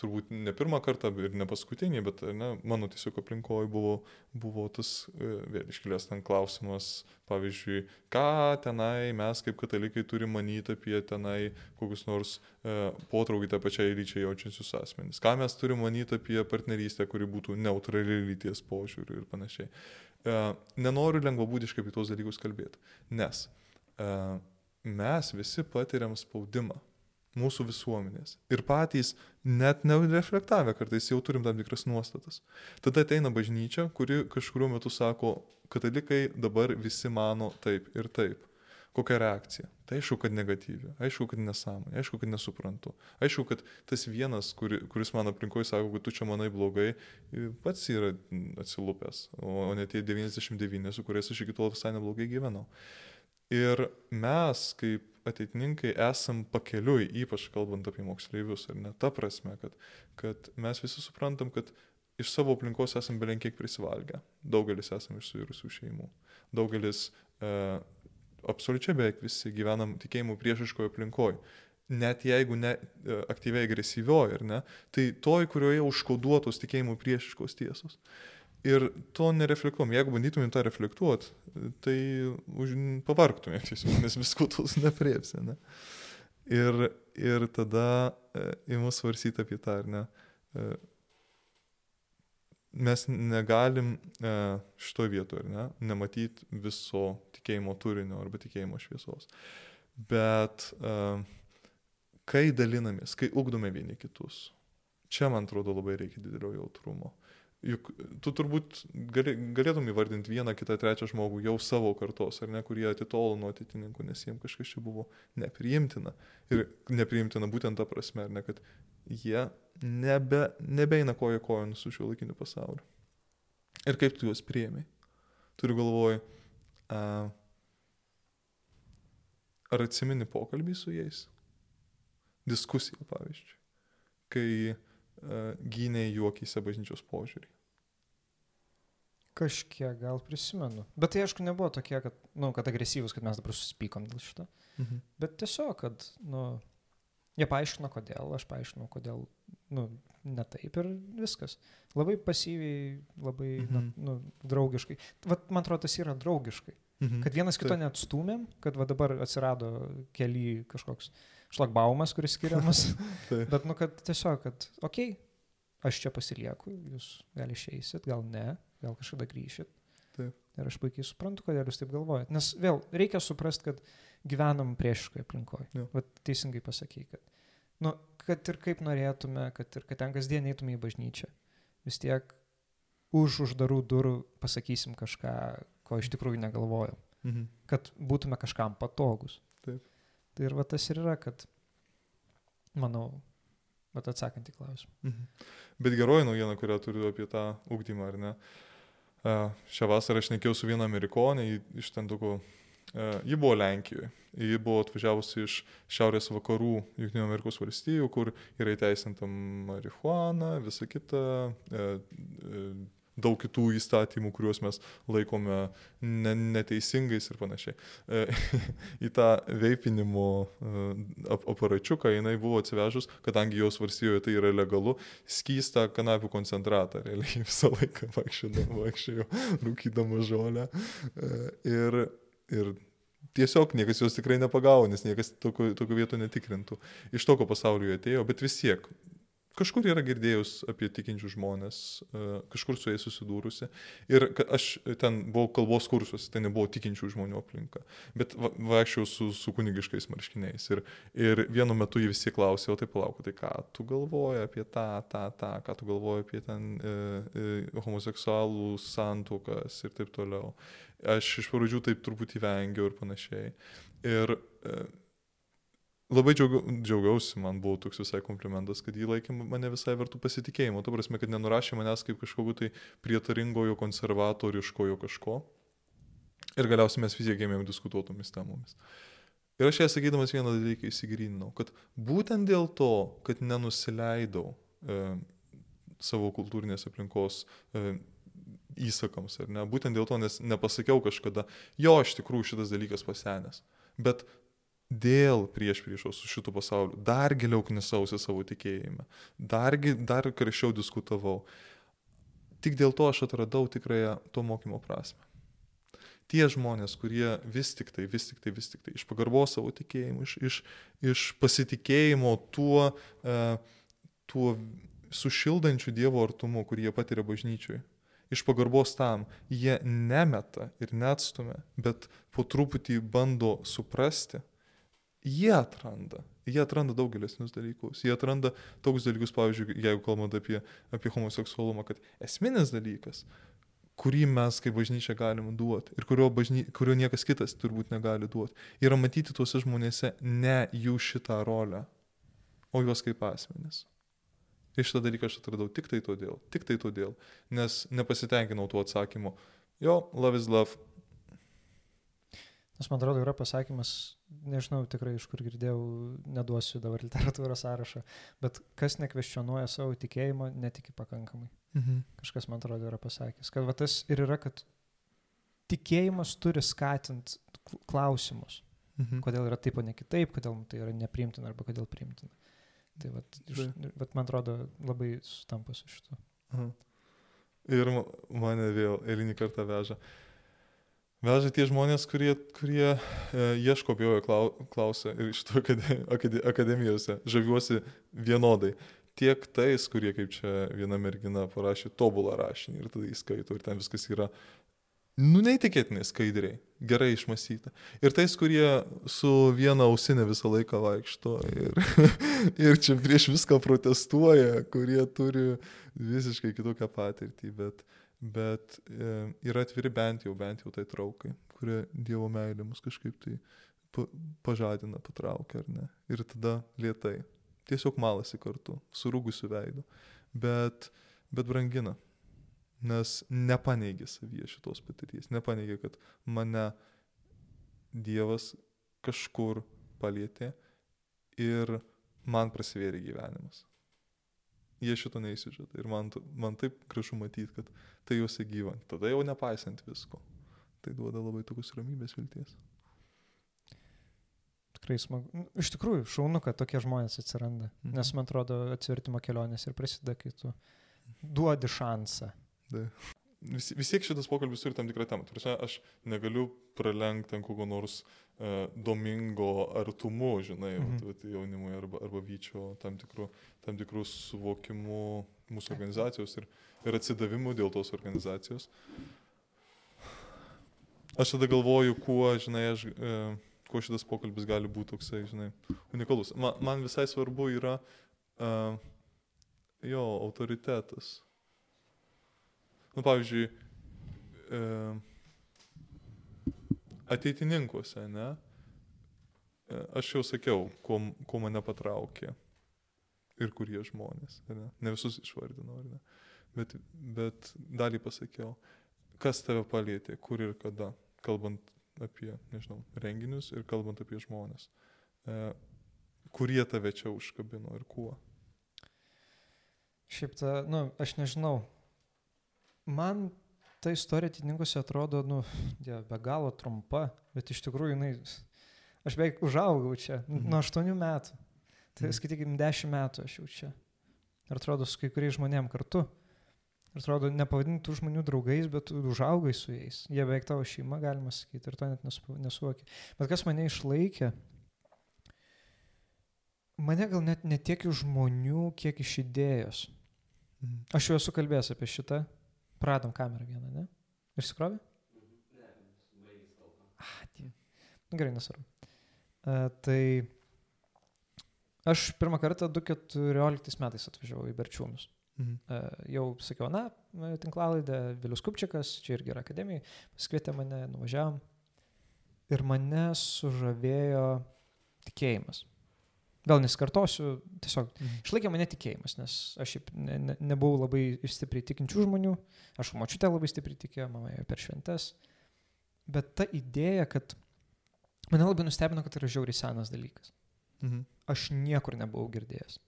turbūt ne pirmą kartą ir ne paskutinį, bet ne, mano tiesiog aplinkoje buvo, buvo tas e, vėl iškilęs ten klausimas, pavyzdžiui, ką tenai mes kaip katalikai turime manyti apie tenai kokius nors e, potraukį tą pačią lyčiai jaučiančius asmenys. Ką mes turime manyti apie partnerystę, kuri būtų neutrali lyties požiūrių ir panašiai. Nenoriu lengvabūdiškai apie tos dalykus kalbėti, nes e, mes visi patiriam spaudimą mūsų visuomenės. Ir patys net nereflektavę kartais jau turim tam tikras nuostatas. Tada ateina bažnyčia, kuri kažkuriuo metu sako, katalikai dabar visi mano taip ir taip. Kokia reakcija? Tai aišku, kad negatyvi, aišku, kad nesąmonė, aišku, kad nesuprantu. Aišku, kad tas vienas, kuri, kuris mano aplinkoje sako, kad tu čia manai blogai, pats yra atsilupęs, o ne tie 99, su kuriais aš iki tol visai neblogai gyvenau. Ir mes, kaip ateitininkai, esam pakeliui, ypač kalbant apie moksleivius, ar ne ta prasme, kad, kad mes visi suprantam, kad iš savo aplinkos esam belenkiek prisivalgę. Daugelis esam iš suirusių šeimų. Daugelis, e, absoliučiai beveik visi gyvenam tikėjimų priešiškoje aplinkoje. Net jeigu ne e, aktyviai agresyvioji, ar ne, tai toj, kurioje užkoduotos tikėjimų priešiškos tiesos. Ir to nereflektuom. Jeigu bandytumėm tą reflektuoti, tai už, pavargtumėm tiesiog, nes visko tos nepriepsi. Ne? Ir, ir tada e, įmu svarsyti apie tą, ar ne. E, mes negalim e, šitoje vietoje, ne, nematyti viso tikėjimo turinio arba tikėjimo šviesos. Bet e, kai dalinamės, kai ugdome vieni kitus, čia man atrodo labai reikia didelio jautrumo. Juk tu turbūt galėtum įvardinti vieną, kitą, trečią žmogų jau savo kartos, ar ne, kurie atitolo nuo atitininkų, nes jiems kažkas čia buvo nepriimtina. Ir nepriimtina būtent ta prasme, ar ne, kad jie nebe, nebeina koja kojon su šiuo laikiniu pasauliu. Ir kaip tu juos priemi? Turiu galvoj, a, ar atsimeni pokalbį su jais? Diskusiją, pavyzdžiui. Kai gynė juokyse bažnyčios požiūrį. Kažkiek gal prisimenu. Bet tai aišku nebuvo tokie, kad, nu, kad agresyvus, kad mes dabar susipykom dėl šito. Mhm. Bet tiesiog, kad, nu, jie paaiškino kodėl, aš paaiškinau kodėl, nu, ne taip ir viskas. Labai pasyviai, labai, mhm. Mhm. nu, draugiškai. Vat, man atrodo, tas yra draugiškai. Mhm. Kad vienas kito Taip. neatstumėm, kad va dabar atsirado keli kažkoks šlagbaumas, kuris skiriamas. Taip. Bet, nu, kad tiesiog, kad, okei, okay, aš čia pasilieku, jūs gal išeisit, gal ne, gal kažkada grįšit. Taip. Ir aš puikiai suprantu, kodėl jūs taip galvojat. Nes vėl reikia suprasti, kad gyvenam priešiškoje aplinkoje. Jo. Vat teisingai pasakai, kad, nu, kad ir kaip norėtume, kad ir kad ten kasdien eitume į bažnyčią, vis tiek už uždarų durų pasakysim kažką, ko iš tikrųjų negalvojam. Mhm. Kad būtume kažkam patogus. Taip. Tai ir va tas ir yra, kad, manau, bet atsakant į klausimą. Mhm. Bet geroji naujiena, kurią turiu apie tą ugdymą, ar ne? A, Šią vasarą aš nekėjau su viena amerikonė iš ten tokio, ji buvo Lenkijoje. Ji buvo atvažiavusi iš šiaurės vakarų Junktinių Amerikos valstijų, kur yra įteisinta marihuana, visa kita, e, e, daug kitų įstatymų, kuriuos mes laikome ne, neteisingais ir panašiai. E, Į tą veipinimo e, ap aparačiuką jinai buvo atsivežus, kadangi jos valstijoje tai yra legalu, skystą kanapių koncentratą, realiai visą laiką vaikščiojo, rūkydama žolę. E, Ir, ir tiesiog niekas jos tikrai nepagavo, nes niekas tokio vietų netikrintų. Iš tokio pasaulio atėjo, bet vis tiek. Kažkur yra girdėjus apie tikinčių žmonės, e, kažkur su jais susidūrusi. Ir aš ten buvau kalbos kursuose, ten nebuvo tikinčių žmonių aplinka. Bet va- vaikščiau su, su kunigiškais marškiniais. Ir, ir vienu metu jie visi klausė, o tai palauk, tai ką tu galvoji apie tą, tą, tą, ką tu galvoji apie ten e, e, homoseksualų santuokas ir taip toliau. Aš iš pradžių taip truputį vengiau ir panašiai. Ir e, labai džiaugiau, džiaugiausi, man buvo toks visai komplimentas, kad jį laikė mane visai vertų pasitikėjimo. Tu prasme, kad nenurašė manęs kaip kažkokiu tai prietaringojo konservatoriškojo kažko. Ir galiausiai mes vis tiek ėmėm diskutuotomis temomis. Ir aš ją sakydamas vieną dalyką įsigryninau, kad būtent dėl to, kad nenusileidau e, savo kultūrinės aplinkos e, įsakams, ar ne, būtent dėl to, nes nepasakiau kažkada, jo, iš tikrųjų šitas dalykas pasenęs. Bet dėl prieš priešos su šitu pasauliu. Dar giliau knisausi savo tikėjime, dar, dar karščiau diskutavau. Tik dėl to aš atradau tikrąją to mokymo prasme tie žmonės, kurie vis tik tai, vis tik tai, vis tik tai, iš pagarbos savo tikėjimu, iš, iš, iš pasitikėjimo tuo, e, tuo sušildančiu Dievo artumu, kurį jie patiria bažnyčiui, iš pagarbos tam, jie nemeta ir neatstumia, bet po truputį bando suprasti, jie atranda. Jie atranda daug gilesnius dalykus. Jie atranda tokius dalykus, pavyzdžiui, jeigu kalbant apie, apie homoseksualumą, kad esminis dalykas, kurį mes kaip bažnyčia galim duoti ir kurio, bažny, kurio niekas kitas turbūt negali duoti. Yra matyti tuose žmonėse ne jų šitą rolę, o juos kaip asmenis. Ir šitą dalyką aš atradau tik tai todėl, tik tai todėl, nes nepasitenkinau tuo atsakymu. Jo, love is love, Nes man atrodo, yra pasakymas, nežinau tikrai iš kur girdėjau, neduosiu dabar literatūros sąrašą, bet kas nekvestionuoja savo tikėjimo, netiki pakankamai. Mhm. Kažkas man atrodo yra pasakęs, kad va, tas ir yra, kad tikėjimas turi skatinti klausimus. Mhm. Kodėl yra taip, o ne kitaip, kodėl tai yra nepriimtina arba kodėl priimtina. Tai vat, iš, vat, man atrodo labai sutampa su šitu. Mhm. Ir mane vėl eilinį kartą veža. Uh, veža tie žmonės, kurie, kurie e, ieško biojo klausę ir iš to akademijose žaviuosi vienodai. Tiek tais, kurie, kaip čia viena mergina parašė, tobulą rašinį ir tada įskaito ir ten viskas yra, nu, neįtikėtinai skaidriai, gerai išmastyta. Ir tais, kurie su viena ausinė visą laiką vaikšto ir, ir čia prieš viską protestuoja, kurie turi visiškai kitokią patirtį, bet, bet e, yra atviri bent jau, bent jau tai traukai, kurie Dievo meilė mus kažkaip tai pažadina, patraukia ar ne. Ir tada lietai. Tiesiog malasi kartu, surūgusiu veidu. Bet, bet brangina. Nes nepaneigė savyje šitos patirties. Nepaneigė, kad mane Dievas kažkur palėtė ir man prasivėrė gyvenimas jie šito neįsižada. Ir man, man taip gražu matyti, kad tai juose gyva. Tada jau nepaisant visko. Tai duoda labai tokius ramybės vilties. Tikrai smagu. Nu, iš tikrųjų, šaunu, kad tokie žmonės atsiranda. Mhm. Nes man atrodo, atsivertimo kelionės ir prasideda, kai tu duodi šansą. Tai vis, vis tiek šitas pokalbis turi tam tikrą temą. Turisi, aš negaliu pralenkti ant kokio nors uh, domingo artumu, žinai, mhm. vat, vat, jaunimui arba, arba vyčio tam tikrų, tam tikrų suvokimų mūsų organizacijos ir, ir atsidavimų dėl tos organizacijos. Aš tada galvoju, kuo, žinai, aš, uh, kuo šitas pokalbis gali būti toksai, žinai, unikalus. Man, man visai svarbu yra uh, jo autoritetas nu, pavyzdžiui, e, ateitininkuose, ne, e, aš jau sakiau, kuo, kuo mane patraukė ir kurie žmonės, ne, ne visus išvardinau, ne, bet, bet dalį pasakiau, kas tave palėtė, kur ir kada, kalbant apie, nežinau, renginius ir kalbant apie žmonės, e, kurie tave čia užkabino ir kuo. Šiaip ta, nu, aš nežinau, man ta istorija tininkuose atrodo, nu, ja, be galo trumpa, bet iš tikrųjų jinai, aš beveik užaugau čia, mhm. nuo 8 metų. Tai mhm. skaitykim, 10 metų aš jau čia. Ir atrodo, su kai kuriais žmonėm kartu. Ir atrodo, nepavadintų žmonių draugais, bet užaugai su jais. Jie beveik tavo šeima, galima sakyti, ir to net nesuvokia. Bet kas mane išlaikė, mane gal net ne tiek iš žmonių, kiek iš idėjos. Mhm. Aš jau esu kalbėjęs apie šitą Pradom kamerą vieną, ne? Išsikrovė? Ne, baigęs kalbą. Ah, tie. Nu, gerai, nesvarbu. Uh, tai aš pirmą kartą 2014 metais atvažiavau į Berčiūnus. Mhm. Uh, jau sakiau, na, tinklalaidė Vilius Kupčikas, čia irgi yra akademija, pasikvietė mane, nuvažiavam. Ir mane sužavėjo tikėjimas. Vėl nesikartosiu, tiesiog Mhm. išlaikė mane tikėjimas, nes aš ne, ne, nebuvau labai stipriai tikinčių žmonių, aš močiutė labai stipriai tikėjo, mama ėjo per šventes, bet ta idėja, kad mane labai nustebino, kad tai yra žiauriai senas dalykas. Mhm. Aš niekur nebuvau girdėjęs.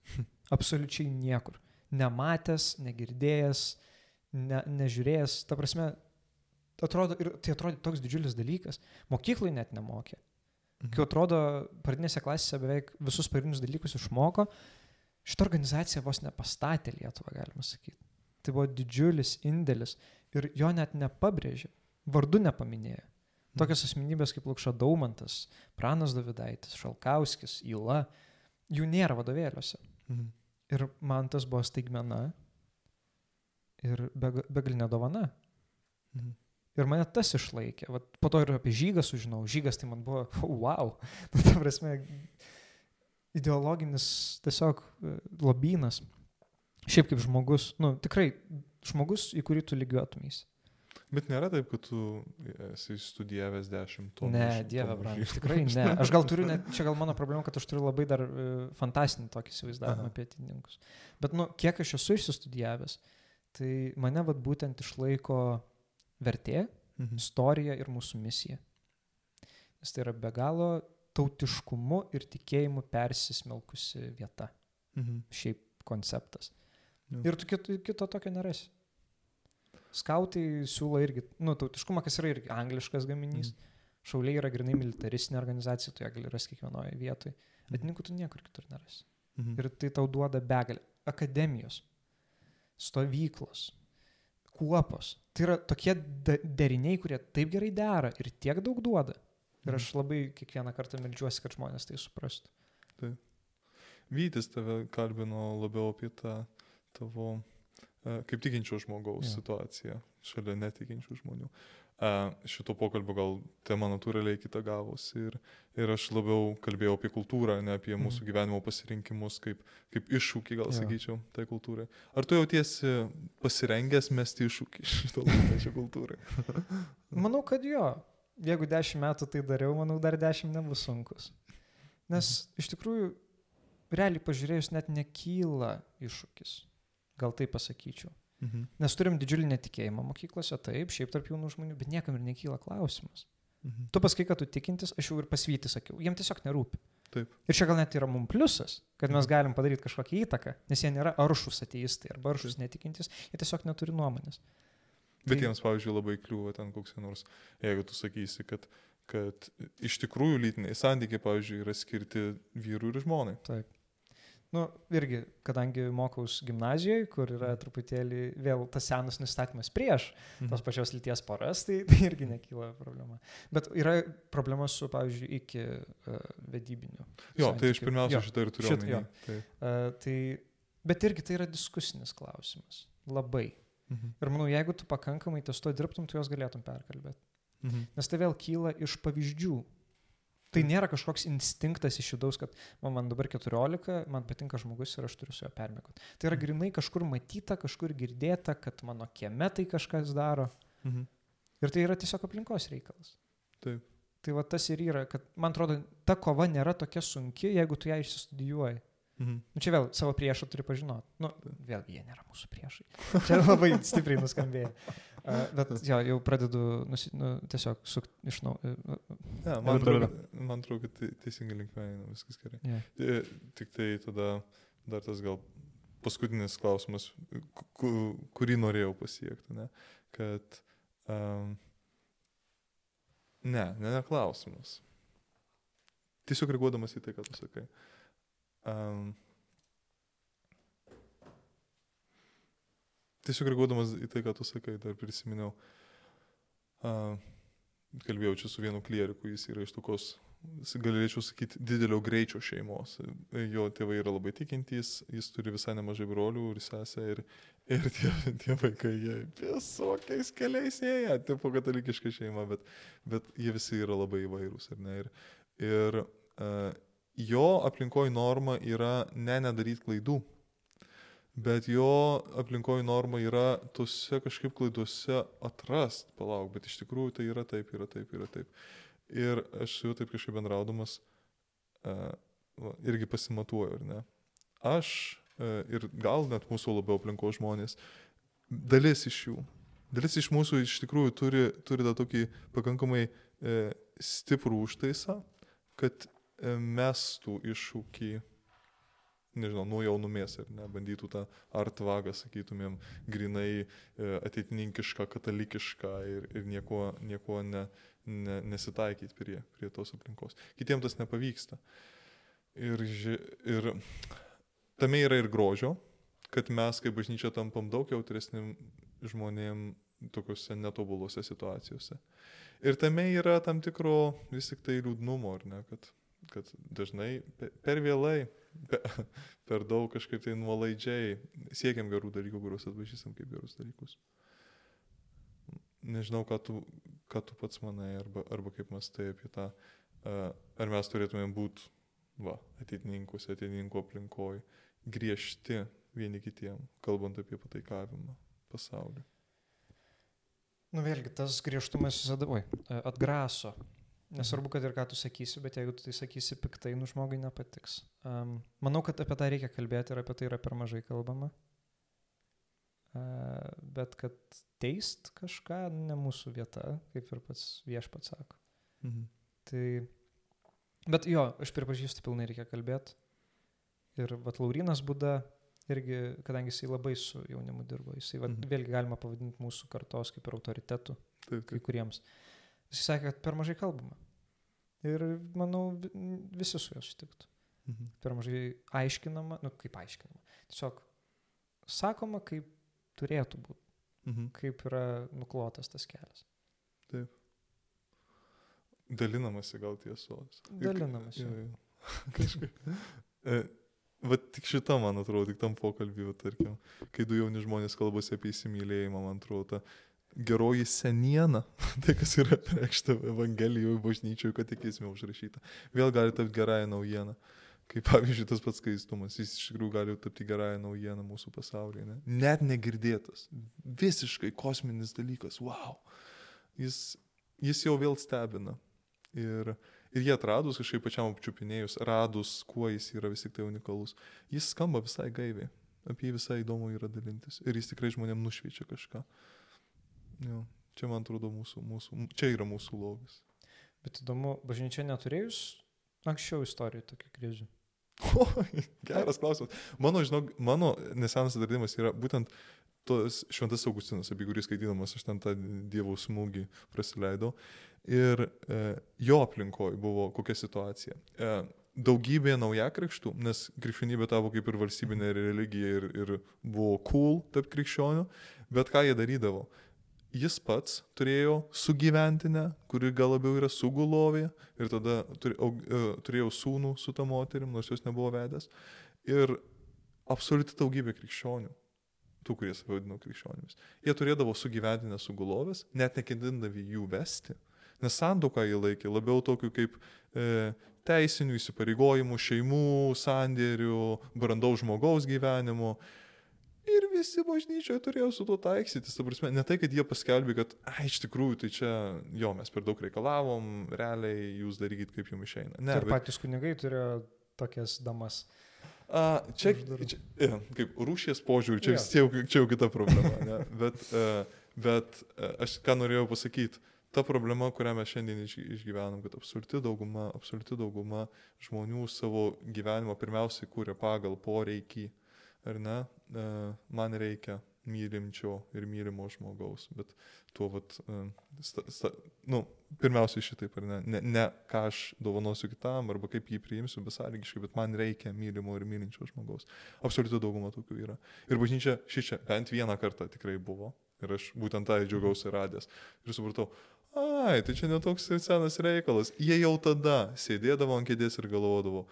Absoliučiai niekur. Nematęs, negirdėjęs, ne, nežiūrėjęs. Ta prasme, atrodo, ir tai atrodo toks didžiulis dalykas. Mokyklai net nemokė. Mhm. Kai atrodo, pradinėse klasėse beveik visus pagrindinius dalykus išmoko, šitą organizaciją vos nepastatė Lietuvą, galima sakyti. Tai buvo didžiulis indėlis ir jo net nepabrėžė, vardu nepaminėjo. Tokios asmenybės kaip Lukša Daumantas, Pranas Davidaitis, Šalkauskis, Ila, jų nėra vadovėliuose. Mhm. Ir man tas buvo staigmena ir beg- begalinė dovana. Mhm. Ir mane tas išlaikė. Vat po to ir apie žygą sužinau. Žygas tai man buvo, wow. Nu, ta prasme, ideologinis tiesiog e, lobynas. Šiaip kaip žmogus, nu tikrai žmogus, į kurį tu lygiuotumys. Bet nėra taip, kad tu esi studijavęs dešimt tonų. Ne, ž- dieve, žydų. tikrai ne. Aš gal turiu, net, čia gal mano problema, kad aš turiu labai dar uh, fantastinį tokį įsivaizdavimą apie atininkus. Bet, nu, kiek aš esu išsistudijavęs, tai mane vad būtent išlaiko vertė, Mhm. istorija ir mūsų misija. Nes tai yra be galo tautiškumu ir tikėjimu persismelkusi vieta. Mhm. Šiaip konceptas. Jo. Ir tu kito, kito tokio nerasi. Skautai siūlo irgi, nu, tautiškumą, kas yra irgi angliškas gaminys. Mhm. Šauliai yra grinai militaristinė organizacija, tu ją gali rasti kiekvienoje vietoje. Atininkų tu niekur kitur nerasi. Mhm. Ir tai tau duoda begalę. Akademijos, stovyklos, kuopos. Tai yra tokie deriniai, kurie taip gerai dera ir tiek daug duoda. Ir aš labai kiekvieną kartą melčiuosi, kad žmonės tai suprastų. Vytis tave kalbino labiau apie tą tavo e, kaip tikinčio žmogaus Jo. situaciją šalia netikinčių žmonių. E, Šito pokalbio gal tema natūraliai kita gavosi ir, ir aš labiau kalbėjau apie kultūrą, ne apie Mhm. mūsų gyvenimo pasirinkimus, kaip, kaip iššūkį, gal Jo. sakyčiau, tai kultūrai. Ar tu jautiesi pasirengęs mesti iššūkį šitą laikmečio kultūrai? Manau, kad jo. Jeigu dešimt metų tai dariau, manau, dar dešimt nebus sunkus. Nes iš tikrųjų, realiai pažiūrėjus, net nekyla iššūkis. Gal tai pasakyčiau. Mhm. Nes turim didžiulį netikėjimą mokyklose, taip, šiaip tarp jaunų žmonių, bet niekam ir nekyla klausimas. Mhm. Tu pasakai, kad tu tikintis, aš jau ir pasvyti sakiau, jiem tiesiog nerūpi. Taip. Ir čia gal net yra mums pliusas, kad mes Mhm. galim padaryti kažkokią įtaką, nes jie nėra aršus ateistai arba aršus netikintis, jie tiesiog neturi nuomonės. Bet Tai- jiems, pavyzdžiui, labai kliūva ten koks nors, jeigu tu sakysi, kad, kad iš tikrųjų lytiniai santykiai, pavyzdžiui, yra skirti vyrui ir žmonai. Taip. Nu, irgi, kadangi mokaus gimnazijoje, kur yra truputėlį vėl tas senas nustatymas prieš Mhm. tos pačios lyties poras, tai, tai irgi nekyla problema. Bet yra problema su, pavyzdžiui, iki uh, vedybiniu. Jo, tai aš santykiu. pirmiausia Jo, šitą ir turiu šit- jo. omeny. Taip. Uh, tai, bet irgi tai yra diskusinis klausimas. Labai. Mhm. Ir manau, jeigu tu pakankamai ties to dirbtum, tu juos galėtum perkalbėti. Mhm. Nes tai vėl kyla iš pavyzdžių. Tai nėra kažkoks instinktas iš vidaus, kad man, man dabar 14, man patinka žmogus ir aš turiu su juo permėgoti. Tai yra grinai kažkur matyta, kažkur girdėta, kad mano kieme tai kažkas daro. Mhm. Ir tai yra tiesiog aplinkos reikalas. Taip. Tai va tas ir yra, kad man atrodo, ta kova nėra tokia sunki, jeigu tu ją išsistudijuoji. Mhm. Nu, čia vėl savo priešą turi pažinoti. Nu, vėlgi jie nėra mūsų priešai. Čia labai stipriai nuskambėjo. Bet jo, jau pradedu nusi, nu, tiesiog sukti iš naujo. Ja, man, atrodo, man atrodo, kad teisingai linkme eina viskas gerai. Yeah. E, Tik tai tada dar tas gal paskutinis klausimas, ku- ku- kurį norėjau pasiekti, ne? kad um, ne, ne, ne klausimas. Tiesiog reaguodamas į tai, ką tu sakai. Um, tiesiog reaguodamas į tai, ką tu sakai, dar prisiminiau. Uh, kalbėjau čia su vienu klieriku, jis yra iš tokios galėčiau sakyti, didelio greičio šeimos. Jo tėvai yra labai tikintys, jis turi visai nemažai brolių ir sesę ir, ir tie, tie vaikai, jie visokiais keliais ėję, tipo katalikiška šeima, bet, bet jie visi yra labai įvairūs, ar ne? Ir, ir uh, jo aplinkoji norma yra ne nedaryti klaidų. Bet jo aplinkoji norma yra tose kažkaip klaidose atrast, palauk, bet iš tikrųjų tai yra taip, yra taip, yra taip. Ir aš su juo taip kažkaip bendraudamas, uh, irgi pasimatuoju, ar ne? Aš e, ir gal net mūsų labiau aplinko žmonės, dalis iš jų, dalis iš mūsų iš tikrųjų turi, turi tą tokį pakankamai e, stiprų užtaisą, kad e, mestų iššūkį nežinau, nuo jaunumės ir ne, bandytų tą artvagą, sakytumėm, grinai e, ateitininkišką, katalikišką ir, ir nieko, nieko ne, ne, nesitaikyti prie, prie tos aplinkos. Kitiems tas nepavyksta. Ir, ir tame yra ir grožio, kad mes kaip bažnyčia tampam daug jautresnim žmonėm tokiuose netobulose situacijose. Ir tame yra tam tikro vis tik tai liūdnumo, ar ne, kad, kad dažnai per vėlai per daug kažkaip tai nuolaidžiai siekiam gerų dalykų, kuriuos atpažįstam kaip gerus dalykus. Nežinau, ką tu, ką tu pats manai, arba, arba kaip mes tai apie tą, ar mes turėtumėm būti, va, ateitininkus, ateitininkų aplinkoj, griežti vieni kitiem, kalbant apie pataikavimą pasauliu. Nu vėlgi, tas griežtumas visada, oi, atgraso Nesvarbu, kad ir ką tu sakysi, bet jeigu tu tai sakysi piktai, nu žmogui nepatiks. Um, manau, kad apie tą reikia kalbėti ir apie tai yra per mažai kalbama. Uh, bet kad teist kažką ne mūsų vieta, kaip ir pats viešpats sako. Mhm. Tai, bet jo, aš pripažįstu, pilnai reikia kalbėti. Ir vat Laurinas Buda irgi, kadangi jisai labai su jaunimu dirbo, jisai vat, mhm. vėlgi galima pavadinti mūsų kartos kaip ir autoritetų taip, taip. kai kuriems. Uh, Jis sakė, kad per mažai kalbama. Ir manau, visi su juo sutiktų. Mhm. Per mažai aiškinama, nu kaip aiškinama. Tiesiog sakoma, kaip turėtų būti. Mhm. Kaip yra nuklotas tas kelias. Taip. Dalinamasi gal tiesos. Dalinamasi. Ja, ja. Kažkaip. e, Vat tik šita, man atrodo, tik tam pokalbį, va, tarkim, kai du jauni žmonės kalbasi apie įsimylėjimą, man atrodo, ta geroji seniena, tai kas yra reikšta Evangelijoje, bažnyčioje, kad tikėsime užrašyta, vėl gali tapti gerąją naujieną. Kaip pavyzdžiui, tas pats skaistumas, jis iš tikrųjų gali tapti gerąją naujieną mūsų pasaulyje. Ne? Net negirdėtas, visiškai kosminis dalykas, wow. Jis, jis jau vėl stebina. Ir, ir jie atradus, kažkaip pačiam apčiupinėjus, radus, kuo jis yra vis tik tai unikalus, jis skamba visai gaiviai, apie jį visai įdomu yra dalintis. Ir jis tikrai žmonėm nušviečia kažką. Jo, čia man atrodo mūsų, mūsų, čia yra mūsų logis. Bet įdomu, bažnyčia neturėjus anksčiau istorijų tokių krizių? O, geras klausimas. Mano, žinok, mano nesenas atradimas yra būtent tos šventas Augustinas, apie kurį skaitydamas aš ten tą Dievo smūgį prasileidau. Ir e, jo aplinkoje buvo kokia situacija. E, daugybė naujakrikštų, nes krikščionybė tavo kaip ir valstybinė religija ir, ir buvo cool tarp krikščionių, bet ką jie darydavo? Jis pats turėjo sugyventinę, kuri gal labiau yra sugulovė ir tada e, turėjau sūnų su ta moterim, nors jos nebuvo vedęs. Ir absoliuti daugybė krikščionių, tų, kurie save vadino krikščionimis, jie turėdavo sugyventinę sugulovės, net nekendindami jų vesti, nes sandoką jie laikė labiau tokiu kaip e, teisinių įsipareigojimų, šeimų, sandėrių, brandaus žmogaus gyvenimo. Ir visi bažnyčioje turėjo su tuo taiksytis. Ta prasme, ne tai, kad jie paskelbė, kad, ai, iš tikrųjų, tai čia, jo, mes per daug reikalavom, realiai jūs darykit, kaip jums išeina. Ne, ir bet... patys kunigai turėjo tokias damas. A, čia, čia ja, kaip rūšies požiūrį, čia, ja. čia, jau, čia jau kita problema. Ne? Bet, uh, bet uh, aš ką norėjau pasakyti, ta problema, kurią mes šiandien išgyvenam, kad absoliuti dauguma, absoliuti dauguma žmonių savo gyvenimą pirmiausiai kūrė pagal poreikį ar ne, e, man reikia mylimčio ir mylimo žmogaus, bet tuo, vat, e, sta, sta, nu, pirmiausia šitaip, ar ne, ne, ne ką aš dovanosiu kitam, arba kaip jį priimsiu besąlygiškai, bet man reikia mylimo ir mylinčio žmogaus. Absoliuti dauguma tokių yra. Ir bažnyčia šį čia bent vieną kartą tikrai buvo. Ir aš būtent tą džiaugiausi radęs. Ir supratau, ai, tai čia netoks senas reikalas. Jie jau tada sėdėdavo ant kėdės ir galvodavo,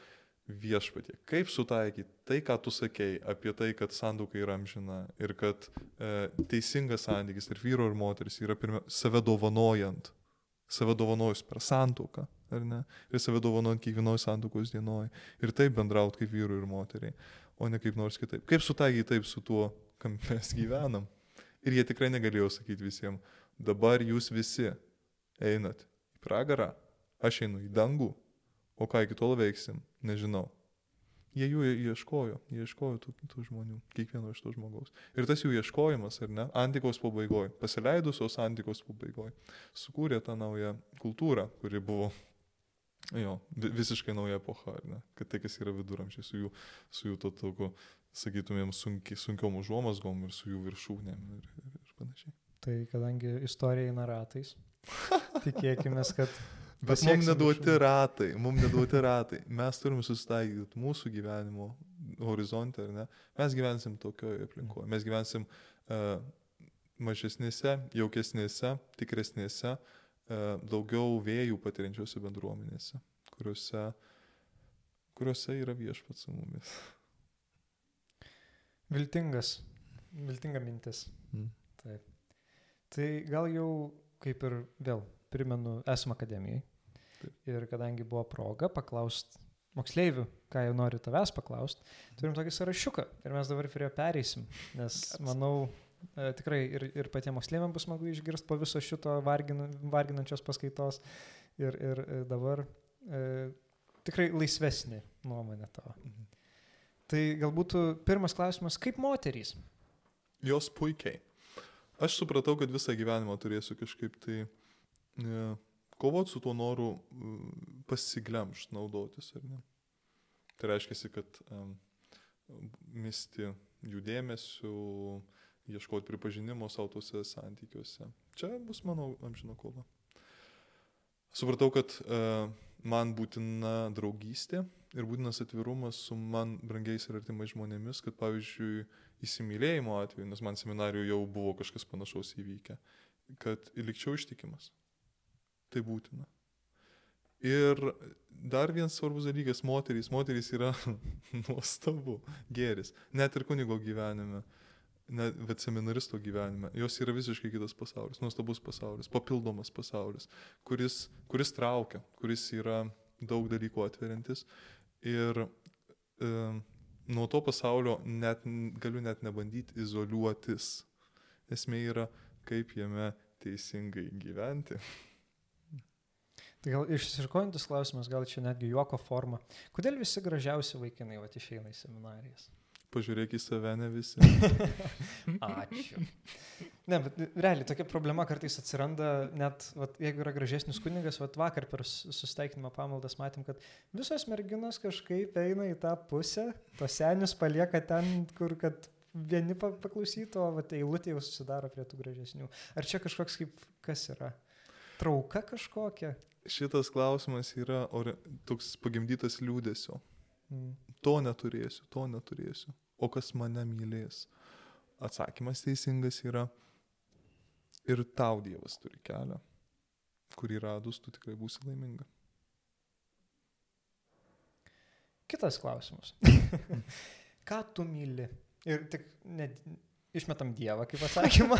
viešpatie, kaip sutaikyti tai, ką tu sakei apie tai, kad sanduka yra amžina ir kad e, teisingas santykis ir vyro ir moteris yra pirmia, save dovanojant, save dovanojus per santuoką, ar ne, ir save dovanojant kiekvienoje santokos dienoje ir taip bendraut kaip vyru ir moteriai, o ne kaip nors kitaip. Kaip sutaikyti taip su tuo, kam mes gyvenam. Ir jie tikrai negalėjo sakyti visiems, dabar jūs visi einat į pragarą, aš einu į dangų, O ką iki tol veiksim, nežinau. Jie jų ieškojo, jie ieškojo tų kitų žmonių, kiekvieno iš to žmogaus. Ir tas jų ieškojimas, ar ne, antikos pabaigoje, pasileidusios antikos pabaigoje, sukūrė tą naują kultūrą, kuri buvo Jo, visiškai nauja epocha, ne? Kad tai, kas yra viduramžiai, su jų, su jų to tokiu, sakytumėm, sunki, sunkiom užuomasgom ir su jų viršūnėm ir, ir, ir panašiai. Tai kadangi istorija eina ratais, tikėkime, kad... Bet mums neduoti ratai, mums neduoti ratai. Mes turim susitaikyti mūsų gyvenimo horizonte, ar ne? Mes gyvensim tokioje aplinkoje. Mes gyvensim uh, mažesnėse, jaukesnėse, tikresnėse, uh, daugiau vėjų patiriančiose bendruomenėse, kuriuose, kuriuose yra viešpats su mumis. Viltingas, viltinga mintis. Mm. Taip. Tai gal jau kaip ir vėl primenu, esam akademijai. Taip. Ir kadangi buvo proga paklausti moksleivių, ką jau nori tavęs paklausti, turim tokį sąrašiuką ir mes dabar prie jo pereisim, nes manau, e, tikrai ir, ir patiems moksleiviams bus smagu išgirsti po viso šito vargin, varginančios paskaitos ir, ir e, dabar e, tikrai laisvesnė nuomonė tavo. Mhm. Tai galbūt pirmas klausimas, kaip moterys? Jos puikiai. Aš supratau, kad visą gyvenimą turėsiu kažkaip tai kovoti su tuo noru pasiglemšt naudotis, ar ne? Tai reiškia, kad um, misti jų dėmesių, ieškoti pripažinimo savo tuose santykiuose. Čia bus mano amžino kova. Supratau, kad uh, man būtina draugystė ir būtinas atvirumas su man brangiais ir artimais žmonėmis, kad pavyzdžiui įsimylėjimo atveju, nes man seminarijoje jau buvo kažkas panašaus įvykę, kad likčiau ištikimas tai būtina. Ir dar vienas svarbus dalykas - moterys. Moterys yra nuostabu gėris. Net ir kunigo gyvenime, net bet seminaristo gyvenime. Jos yra visiškai kitas pasaulis, nuostabus pasaulis, papildomas pasaulis, kuris, kuris traukia, kuris yra daug dalykų atveriantis. Ir e, nuo to pasaulio net, galiu net nebandyti izoliuotis. Esmė yra, kaip jame teisingai gyventi. Tai gal išsiškojantis klausimas, gal čia netgi juoko forma. Kodėl visi gražiausi vaikinai va išeina į seminarijas? Pažiūrėk į save, ne visi. Ačiū. Ne, bet realiai tokia problema kartais atsiranda, net vat, jeigu yra gražesnis kunigas, vat, vakar per susitaikinimą pamaldas matėm, kad visos merginos kažkaip eina į tą pusę, tos senius palieka ten, kur kad vieni paklausytų, o vat, eilutė jau susidaro prie tų gražesnių. Ar čia kažkoks kaip, kas yra? Trauka kažkokia? šitas klausimas yra toks pagimdytas liūdėsio. Mm. To neturėsiu, to neturėsiu. O kas mane mylės? Atsakymas teisingas yra ir tau Dievas turi kelią, kurį radus tu tikrai būsi laiminga. Kitas klausimas. Ką tu myli? Ir tik ne, išmetam Dievą kaip atsakymą.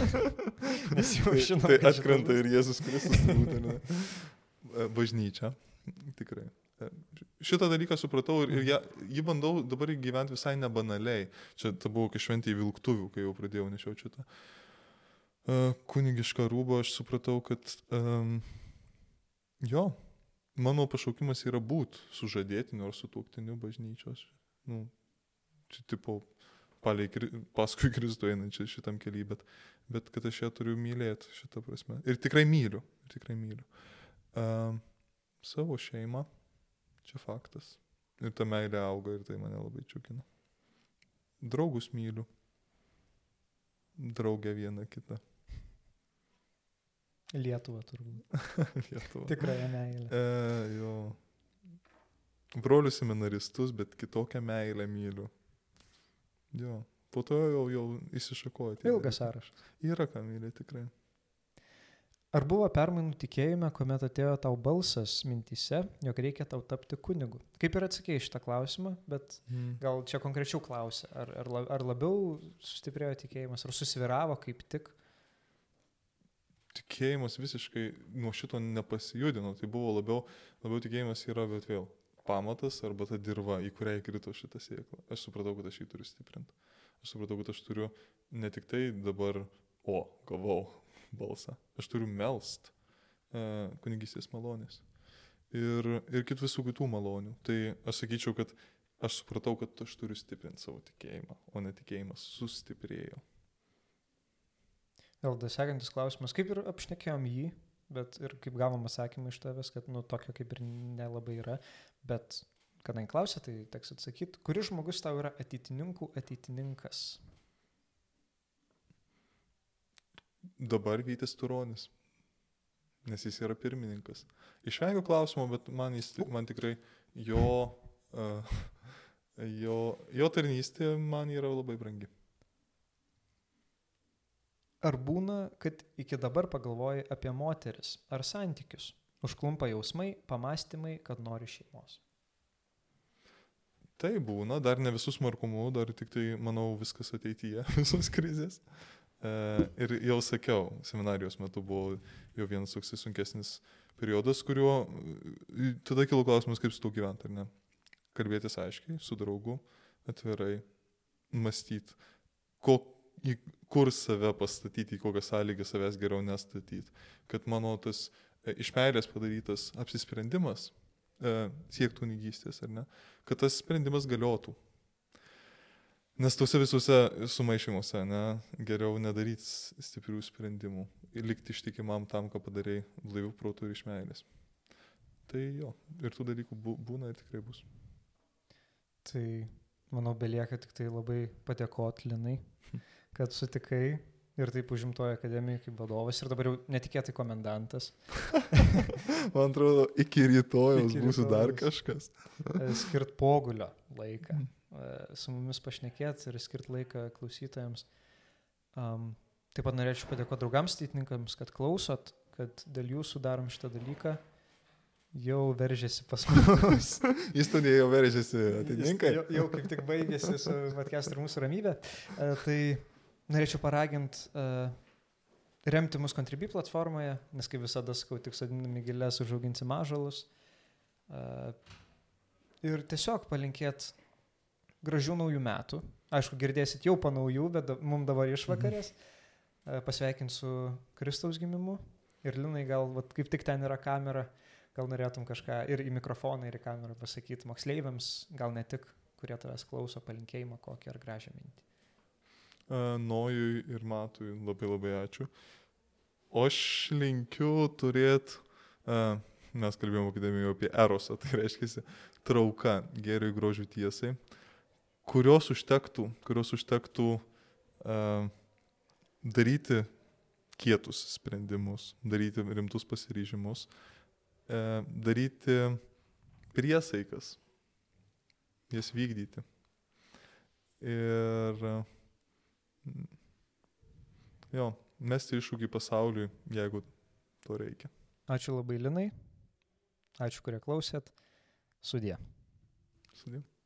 Nes jau tai- žinau. Tai, tai atkrenta ir Jėzus Kristus. Būtent, E, bažnyčia. Tikrai. E, šitą dalyką supratau ir, ir ją, jį bandau dabar gyventi visai nebanaliai. Čia ta buvo kai šventė į vilktuvių, kai jau pradėjau nešiau šitą. Uh, kunigišką rūbą aš supratau, kad um, jo, mano pašaukimas yra būti sužadėtiniu ar sutuoktiniu bažnyčios. Nu, čia tipo palei, paskui Kristų einančią šitam keliui, bet, bet kad aš ją turiu mylėti šitą prasme. Ir tikrai myliu, ir tikrai myliu. Uh, savo šeimą, čia faktas. Ir ta meilė auga ir tai mane labai čiukina. Draugus myliu. Draugę vieną kitą. Lietuva turbūt. Lietuva. Tikrąją meilę. E, jo. Brolius seminaristus, bet kitokią meilę myliu. Jo. Po to jau, jau įsišakoju. Ilgas sąrašas. Yra ką myli tikrai. Ar buvo permainų tikėjime, kuomet atėjo tau balsas mintise, jog reikia tau tapti kunigu? Kaip ir atsakėjai šitą klausimą, bet hmm. gal čia konkrečiau klausė, ar, ar, ar labiau sustiprėjo tikėjimas, ar susviravo kaip tik? Tikėjimas visiškai nuo šito nepasijudino, tai buvo labiau, labiau tikėjimas yra, bet vėl, pamatas arba ta dirba, į kurią įkrito šitą sėklą. Aš supratau, kad aš jį turiu stiprinti. Aš supratau, kad aš turiu ne tik tai dabar, o, gavau balsą. Aš turiu melst uh, kunigystės malonės. Ir, ir kit visų kitų malonių. Tai aš sakyčiau, kad aš supratau, kad aš turiu stiprinti savo tikėjimą, o netikėjimas sustiprėjo. Vėl dar sekantis klausimas, kaip ir apšnekėjom jį, bet ir kaip gavom atsakymą iš tavęs, kad nu tokio kaip ir nelabai yra, bet kadangi klausė, tai teks atsakyti, kuris žmogus tau yra ateitininkų ateitininkas? Dabar Vytis Turonis, nes jis yra pirmininkas. Išvengiu klausimo, bet man, jis, man tikrai jo, uh, jo, jo tarnystė man yra labai brangi. Ar būna, kad iki dabar pagalvoji apie moteris ar santykius? Užklumpa jausmai, pamastymai, kad nori šeimos. Tai būna, dar ne visus markumu, dar tik tai, manau, viskas ateityje, visos krizės. E, ir jau sakiau, seminarijos metu buvo jau vienas toks sunkesnis periodas, kuriuo tada kilo klausimas, kaip su to gyventi, ar ne. Kalbėtis aiškiai, su draugu, atvirai, mąstyti, kokia į kur save pastatyti, į kokias sąlygas savęs geriau nestatyti. Kad mano tas e, iš meilės padarytas apsisprendimas e, siektų nygystės, ar ne? Kad tas sprendimas galiotų. Nes tuose visuose sumaišymuose, ne, geriau nedaryti stiprių sprendimų ir likti ištikimam tam, ką padarai blaivių protų ir iš meilės. Tai jo, ir tų dalykų būna ir tikrai bus. Tai manau, belieka tik tai labai padėkoti Linai, kad sutikai ir taip užimtojo akademijoje kaip vadovas ir dabar jau netikėtai komendantas. Man atrodo, iki rytojaus iki būsiu dar kažkas. E, skirt pogulio laiką, e, su mumis pašnekėti ir skirt laiką klausytojams. Um, taip pat norėčiau padėkoti draugams, teitininkams, kad klausot, kad dėl jūsų darom šitą dalyką jau veržėsi pas mus. Į studiją jau veržėsi atitinkai. Jau, jau kaip tik baigėsi su podcast ir mūsų ramybė. Uh, tai norėčiau paraginti uh, remti mus Contribui platformoje, nes kaip visada sakau, tik sadinami gilės užauginsi mažalus. Uh, ir tiesiog palinkėt gražių naujų metų. Aišku, girdėsit jau po naujų, bet da, mums dabar išvakarės. Mhm. Uh, pasveikint su Kristaus gimimu. Ir Linai gal, vat, kaip tik ten yra kamera, gal norėtum kažką ir į mikrofoną, ir į kamerą pasakyti moksleiviams, gal ne tik, kurie tavęs klauso, palinkėjimą kokį ar gražią mintį. Nojui ir Matui labai labai ačiū. O aš linkiu turėti, mes kalbėjome akademijoje apie erosą, tai reiškia trauka gėriui grožių tiesai, kurios užtektų, kurios užtektų daryti kietus sprendimus, daryti rimtus pasiryžimus, daryti priesaikas, jas vykdyti. Ir jo, mesti iššūkį pasauliui, jeigu to reikia. Ačiū labai Linai, ačiū, kurie klausėt. Sudė. Sudė.